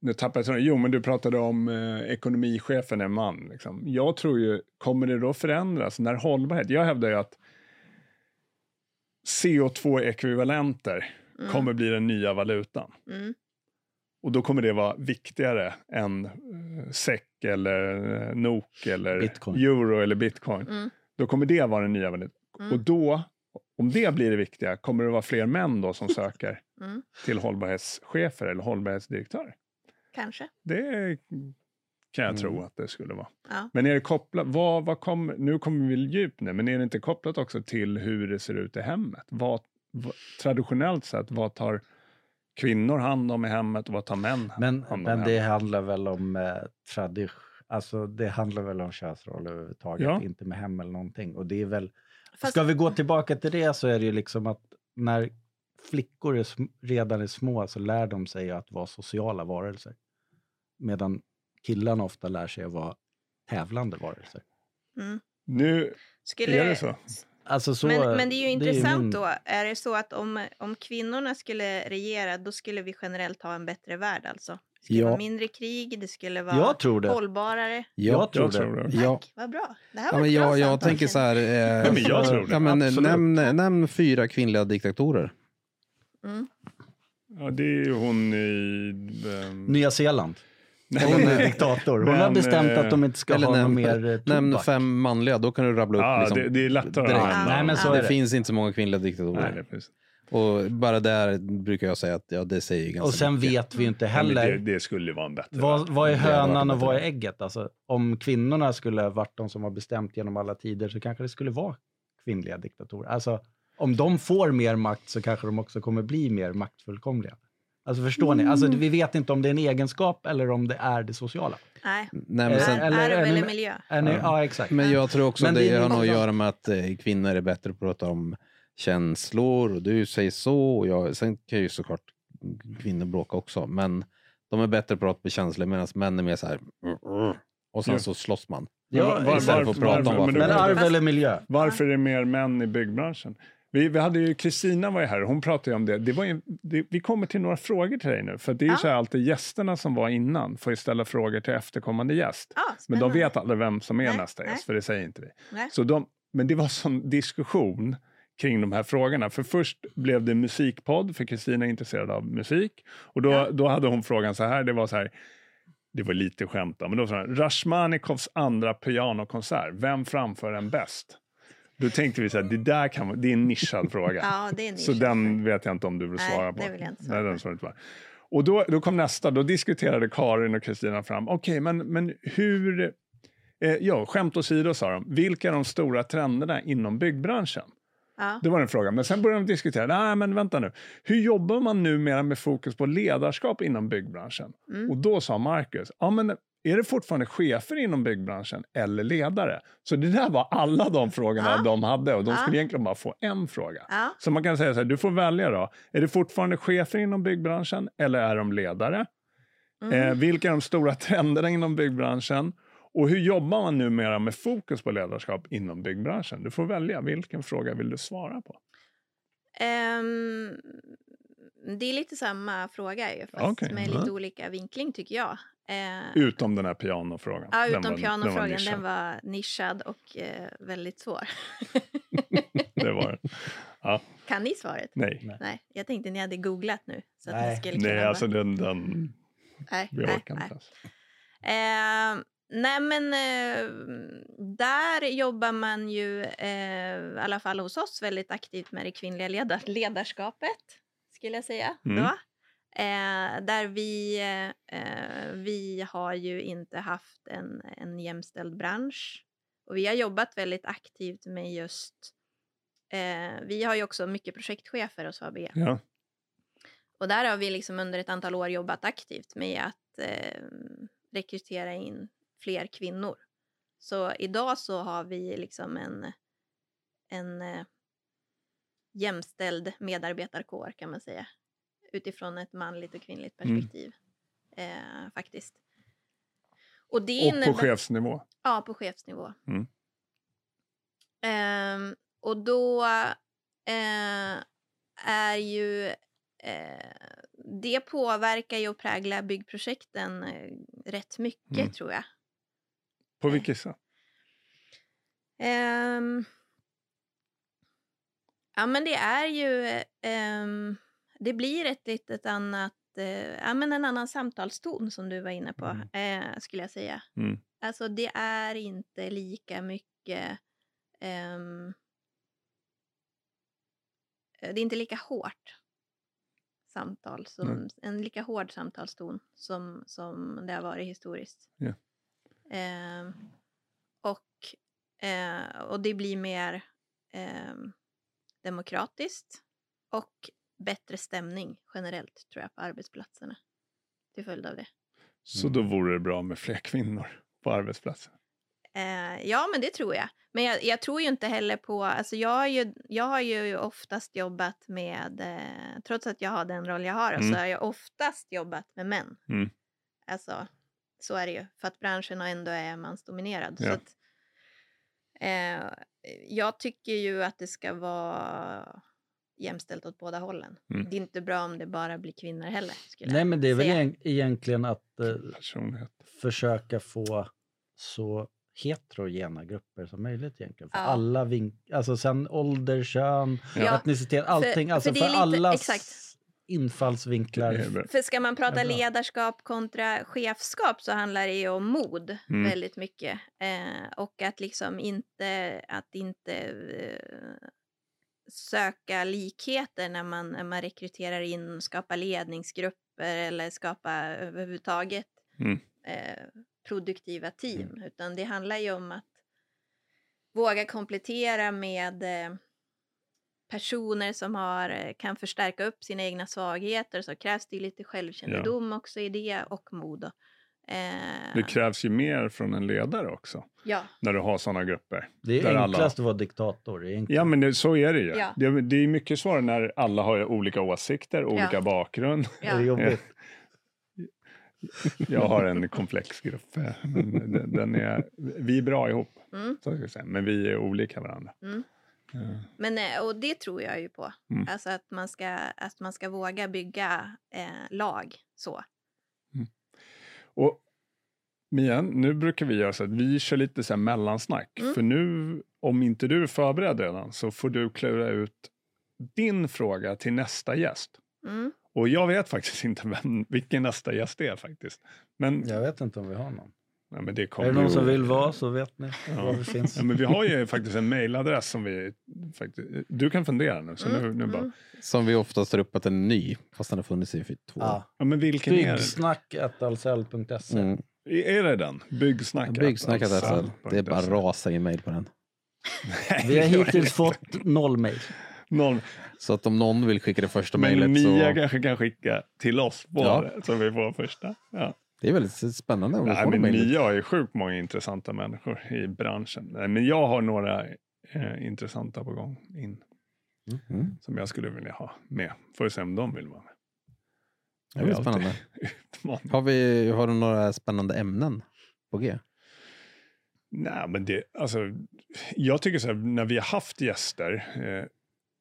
nu tappade jag tråden. Jo, men du pratade om eh, ekonomichefen är man. Liksom. Jag tror ju, kommer det då förändras när hållbarhet, jag hävdar ju att CO2-ekvivalenter Mm. kommer bli den nya valutan. Mm. Och då kommer det vara viktigare än eh, SEK eller eh, NOK eller Bitcoin. euro eller bitcoin. Mm. Då kommer det vara den nya valutan. Mm. Och då, om det blir det viktiga, kommer det vara fler män då som [LAUGHS] söker Mm. till hållbarhetschefer eller hållbarhetsdirektörer? Kanske. Det kan jag Mm. tro att det skulle vara. Ja. Men är det kopplat, vad, vad kom, nu kommer vi djupt nu, men är det inte kopplat också till hur det ser ut i hemmet? Vad, vad, traditionellt sett, vad tar kvinnor hand om i hemmet och vad tar män Men, hand om men det hemmet? handlar väl om eh, tradition. Alltså det handlar väl om könsroll överhuvudtaget, Ja. inte med hem eller någonting. Och det är väl, Fast, ska vi gå tillbaka till det så är det ju liksom att när flickor är redan är små så lär de sig att vara sociala varelser. Medan killarna ofta lär sig att vara tävlande varelser. mm. Nu Skulle, är det så. Alltså så, men, men det är ju intressant min- då. Är det så att om, om kvinnorna skulle regera, då skulle vi generellt ha en bättre värld alltså? Det skulle Ja. vara mindre krig, det skulle vara Jag tror det. hållbarare. Jag tror jag det. tror det. Tack, Ja. vad bra. Det här Ja, var men ett bra jag, jag tänker så här. Eh, Ja, men jag tror det. Ja, men, nämn, nämn fyra kvinnliga diktatorer. Mm. Ja, det är ju hon i... ehm, Nya Zeeland. Hon är diktator. Hon Men, har bestämt att de inte ska eller ha någon nämn- mer eh, Nämn tobak. fem manliga, då kan du rabbla upp. Ja, liksom, det, det är lättare direkt. att. Nej, men så det är det. finns inte så många kvinnliga diktatorer. Nej. Och bara där brukar jag säga att ja, det säger ganska Och sen mycket. vet vi ju inte heller det, det skulle vara en bättre vad, vad är hönan och vad är ägget. Alltså, om kvinnorna skulle varit de som har bestämt genom alla tider så kanske det skulle vara kvinnliga diktatorer. Alltså, om de får mer makt så kanske de också kommer bli mer maktfullkomliga. Alltså förstår ni? Alltså, vi vet inte om det är en egenskap eller om det är det sociala. Nej, Nej, men, Eh, sen, eller- arv är eller miljö. Är ni, Ja. ja. exakt. men jag tror också Men det, det har nog att göra med att eh, kvinnor är bättre på att prata om känslor och du säger så. Och jag, sen kan ju såklart kvinnor bråka också, men de är bättre på att prata på känslor medan män är mer så här "Mm, mm." och sen så slåss man. Ja, Var- prata om varför- men Men arv eller miljö? Varför är det mer män i byggbranschen? Vi, vi hade ju Kristina var ju här, hon pratade om det. det, var ju, det vi kommer till några frågor till dig nu, för det är ju Ja. så här alltid gästerna som var innan får ju ställa frågor till efterkommande gäst. Ja, Men de vet aldrig vem som är Nej, nästa nej. gäst, för det säger inte vi. Nej. Så de, men det var sån diskussion kring de här frågorna. För först blev det musikpodd, för Kristina är intresserad av musik. Och då, Ja. då hade hon frågan så här, det var så här, det var lite skämt då, men då sa han, Rashmanikovs andra pianokonsert, vem framför den bäst? Då tänkte vi så här, det där kan det är en nischad fråga. [LAUGHS] Ja, det är en Så nisch. den vet jag inte om du vill Nej, svara på. det vill jag inte svara Nej, på. den svarar inte på. Och då, då kom nästa, då diskuterade Karin och Kristina fram, okej, men, men hur, eh, ja, skämt åsido sa de, vilka är de stora trenderna inom byggbranschen? Ja. Det var en fråga, men sen började de diskutera, nej men vänta nu, hur jobbar man numera med fokus på ledarskap inom byggbranschen? Mm. Och då sa Marcus, ja men är det fortfarande chefer inom byggbranschen eller ledare? Så det där var alla de [LAUGHS] frågorna Ja. de hade och de Ja. skulle egentligen bara få en fråga. Ja. Så man kan säga så här, du får välja då. Är det fortfarande chefer inom byggbranschen eller är de ledare? Mm. Eh, vilka är de stora trenderna inom byggbranschen? Och hur jobbar man numera med fokus på ledarskap inom byggbranschen? Du får välja, vilken fråga vill du svara på? Ehm, det är lite samma fråga ju, fast Okej, med ja. lite olika vinkling tycker jag. Eh, Utom den här pianofrågan. ja, Den utom var- den var pianofrågan, nischad. den var nischad och eh, väldigt svår. [LAUGHS] Det var den. Ja, kan ni svaret? nej. Nej. Nej, jag tänkte ni hade googlat nu. Så att Nej. ni skulle kunna Nej, alltså den, den nej, vi nej, orkar nej. inte. Alltså. Eh, nej men eh, där jobbar man ju, eh, i alla fall hos oss, väldigt aktivt med det kvinnliga leda- ledarskapet. Skulle jag säga. Mm. Då. Eh, där vi, eh, vi har ju inte haft en, en jämställd bransch. Och vi har jobbat väldigt aktivt med just, eh, vi har ju också mycket projektchefer hos ABG. Ja. Och där har vi liksom under ett antal år jobbat aktivt med att eh, rekrytera in fler kvinnor. Så idag så har vi liksom en, en eh, jämställd medarbetarkår kan man säga. Utifrån ett manligt och kvinnligt Mm. perspektiv. Eh, faktiskt. Och det Och på chefsnivå. Ja, på chefsnivå. Mm. Ehm, och då eh, är ju... Eh, det påverkar ju och präglar byggprojekten eh, rätt mycket, Mm. tror jag. På vilket sätt? Ehm, ja, men det är ju... ehm, det blir ett litet annat... eh, ja, men en annan samtalston som du var inne på, eh, skulle jag säga. Mm. Alltså det är inte lika mycket... eh, det är inte lika hårt samtal, som, en lika hård samtalston som, som det har varit historiskt. Ja. Ehm, och, eh, och det blir mer ehm, demokratiskt och bättre stämning generellt tror jag på arbetsplatserna till följd av det. Så då vore det bra med fler kvinnor på arbetsplatsen. Eh, ja, men det tror jag. Men jag, jag tror ju inte heller på... Alltså jag, har ju, jag har ju oftast jobbat med... Eh, trots att jag har den roll jag har, Mm. så har jag oftast jobbat med män. Mm. Alltså, så är det ju. För att branschen ändå är mansdominerad. Så Ja. att, eh, jag tycker ju att det ska vara jämställt åt båda hållen. Mm. Det är inte bra om det bara blir kvinnor heller. Skulle Nej, jag men det är väl säga. egent- egentligen att eh, försöka få så heterogena grupper som möjligt egentligen. För Ja. alla vink- alltså sen ålder, kön, Ja, etnicitet, allting. för alltså för, lite- allas exakt. infallsvinklar. För ska man prata ledarskap kontra chefskap så handlar det ju om mod Mm. väldigt mycket. Eh, och att liksom inte, att inte eh, söka likheter när man, när man rekryterar in, skapar ledningsgrupper eller skapar överhuvudtaget Mm. eh, produktiva team. Utan det handlar ju om att våga komplettera med eh, personer som har, eh, kan förstärka upp sina egna svagheter. Så krävs det lite självkännedom också i det och mod. Eh, Det krävs ju mer från en ledare också, ja, när du har sådana grupper. Det är Där alla- enklast att vara diktator. Enkelt. Ja, men det, så är det ju. Ja. Det, det är mycket svårare när alla har olika åsikter, olika bakgrund. Det är ja. jobbigt. Jag har en komplex grupp. eh, Men den, den är, vi är bra ihop, Mm. så ska jag säga. men vi är olika varandra. Mm. Men, eh, och det tror jag ju på. Mm. Alltså att man ska, att man ska våga bygga eh, lag så. Och Mia, nu brukar vi göra så att vi kör lite så här mellansnack. Mm. För nu, om inte du är förberedd redan, så får du klura ut din fråga till nästa gäst. Mm. Och jag vet faktiskt [LAUGHS] inte vem, vilken nästa gäst är faktiskt. Men, Jag vet inte om vi har någon. Nej, men det Är det någon som vill vara så vet ni Ja. var vi finns. Ja, men vi har ju faktiskt en mailadress som vi... Faktiskt, du kan fundera nu. Så nu, nu bara, mm. Som vi oftast tar upp att den är ny, fast den har funnits i två Ja. ja, men vilken är det? Byggsnack.alsell.se. Mm. Är det den? Byggsnack? Alltså. alltså. Det är bara rasar i mejl på den. Vi har hittills fått noll mejl. Någon, Så att om någon vill skicka det första men mejlet Mia så... kanske kan skicka till oss på Ja. så vi får första. Ja. Det är väldigt spännande Nej, men. Mia har ju sjukt många intressanta människor i branschen. Nej, men jag har några eh, intressanta på gång in Mm. som jag skulle vilja ha med. Får vi se om de vill vara med. Det är alltid [LAUGHS] spännande. Har, vi, har du några spännande ämnen på G? Nej, men det, alltså, jag tycker så här, när vi har haft gäster eh,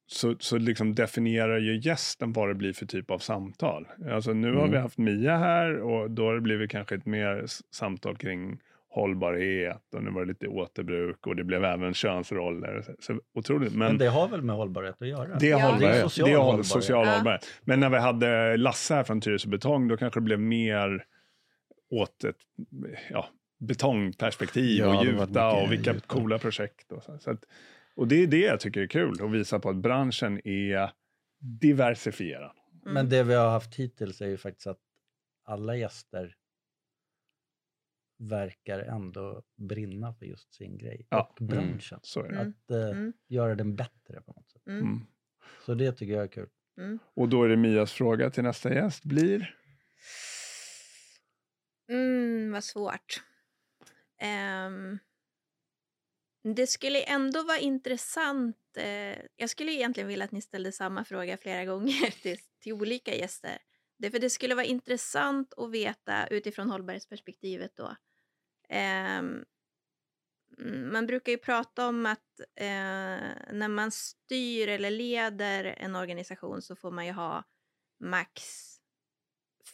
så, så liksom definierar ju gästen vad det blir för typ av samtal. Alltså nu har Mm. vi haft Mia här och då har det blivit kanske ett mer samtal kring hållbarhet och nu var det lite återbruk och det blev även könsroller. Så, så otroligt. Men, Men det har väl med hållbarhet att göra? det är Ja. hållbarhet. Det är Det social är håll- hållbarhet. social Ja. hållbarhet. Men när vi hade Lasse här från Tyresö Betong då kanske det blev mer åt ett ja, betongperspektiv Ja, och det gjuta och vilka coola projekt. Och, så. Så att, och det är det jag tycker är kul, att visa på att branschen är diversifierad. Mm. Men det vi har haft hittills är ju faktiskt att alla gäster verkar ändå brinna för just sin grej Ja. och branschen. Så är det. Mm. Att eh, Mm. göra den bättre på något sätt. Mm. Mm. Så det tycker jag är kul. Mm. Och då är det Mias fråga till nästa gäst blir? Mm, vad svårt. Ehm, det skulle ändå vara intressant. Eh, jag skulle egentligen vilja att ni ställde samma fråga flera gånger [LAUGHS] till, till olika gäster. Det, för det skulle vara intressant att veta utifrån hållbarhetsperspektivet då. Ehm, mm, man brukar ju prata om att eh, när man styr eller leder en organisation så får man ju ha max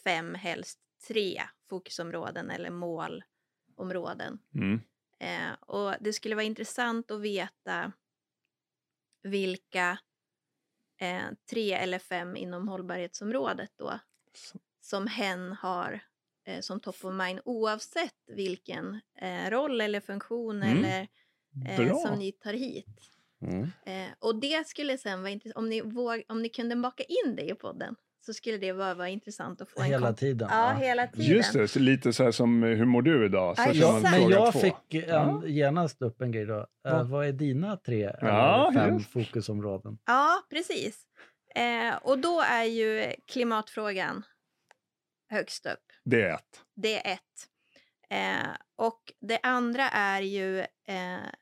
fem, helst tre fokusområden eller målområden. Mm. Eh, och det skulle vara intressant att veta vilka eh, tre eller fem inom hållbarhetsområdet då som hen har eh, som top of mind oavsett vilken eh, roll eller funktion Mm. eller eh, som ni tar hit. Mm. Eh, och det skulle sen vara intressant, om ni, våg, om ni kunde baka in det i podden så skulle det vara, vara intressant att få en Hela tiden. Ja, va? hela tiden. Just det, så lite så här som eh, hur mår du idag? Så Ja, kör Ja, man men jag två. fick en, Ja. genast upp en grej då. Eh, Vad? vad är dina tre Ja, eller fem just. fokusområden? Ja, precis. Eh, och då är ju klimatfrågan högst upp. Det är ett. Det är ett. Eh, och det andra är ju eh,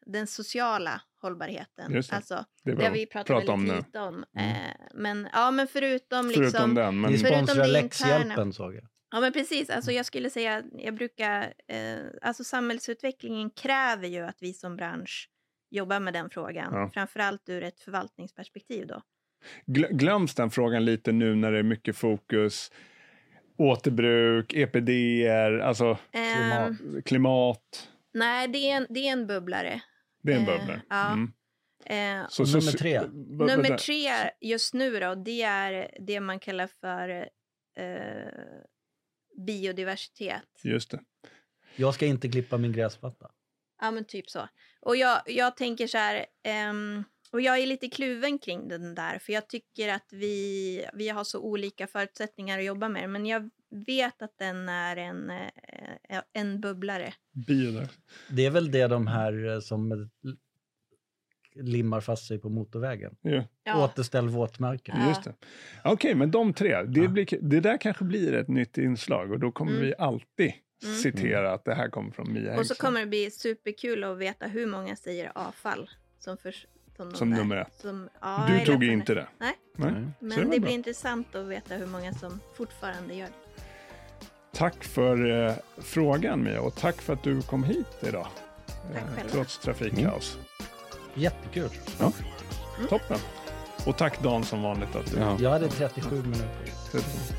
den sociala hållbarheten. Just det. Alltså, Det är det har vi pratat pratar väldigt om nu. lite om. Mm. Eh, men, ja, men förutom, Förutom liksom... den. Men, Ni Förutom sponsrar läxhjälpen såg jag. Ja, men precis. Alltså, jag skulle säga, jag brukar... Eh, alltså samhällsutvecklingen kräver ju att vi som bransch jobbar med den frågan. Ja. Framförallt ur ett förvaltningsperspektiv då. Glö- Glöms den frågan lite nu när det är mycket fokus återbruk, EPDR, alltså Ehm, klimat. nej, det är, en, det är en bubblare. Det är en Eh, bubblare. ja. Mm. Eh, Så, så, nummer tre? nummer tre just nu då, det är det man kallar för eh, biodiversitet. Just det. Jag ska inte klippa min gräsmatta. Ja, men typ så. Och jag, jag tänker så här, ehm, Och jag är lite kluven kring den där, för jag tycker att vi, vi har så olika förutsättningar att jobba med. Men jag vet att den är en, eh, en bubblare. Biodar. Det är väl det de här eh, som limmar fast sig på motorvägen. Ja, Ja, Återställ våtmarken. Ja. just det. Okej, men de tre, det, Ja. blir, det där kanske blir ett nytt inslag och då kommer Mm. vi alltid Mm. citera att det här kommer från Mia och så Häggström. kommer det bli superkul att veta hur många säger avfall som, för, som, Som nummer ett. Som, ja, Du tog inte det? Nej. Nej. Det Men det bra. blir intressant att veta hur många som fortfarande gör det. Tack för eh, frågan Mia och tack för att du kom hit idag. Eh, trots trafikkaos. Jättekul. Toppen. Och tack Dan som vanligt att du Ja. Jag hade 37 minuter. Tusen.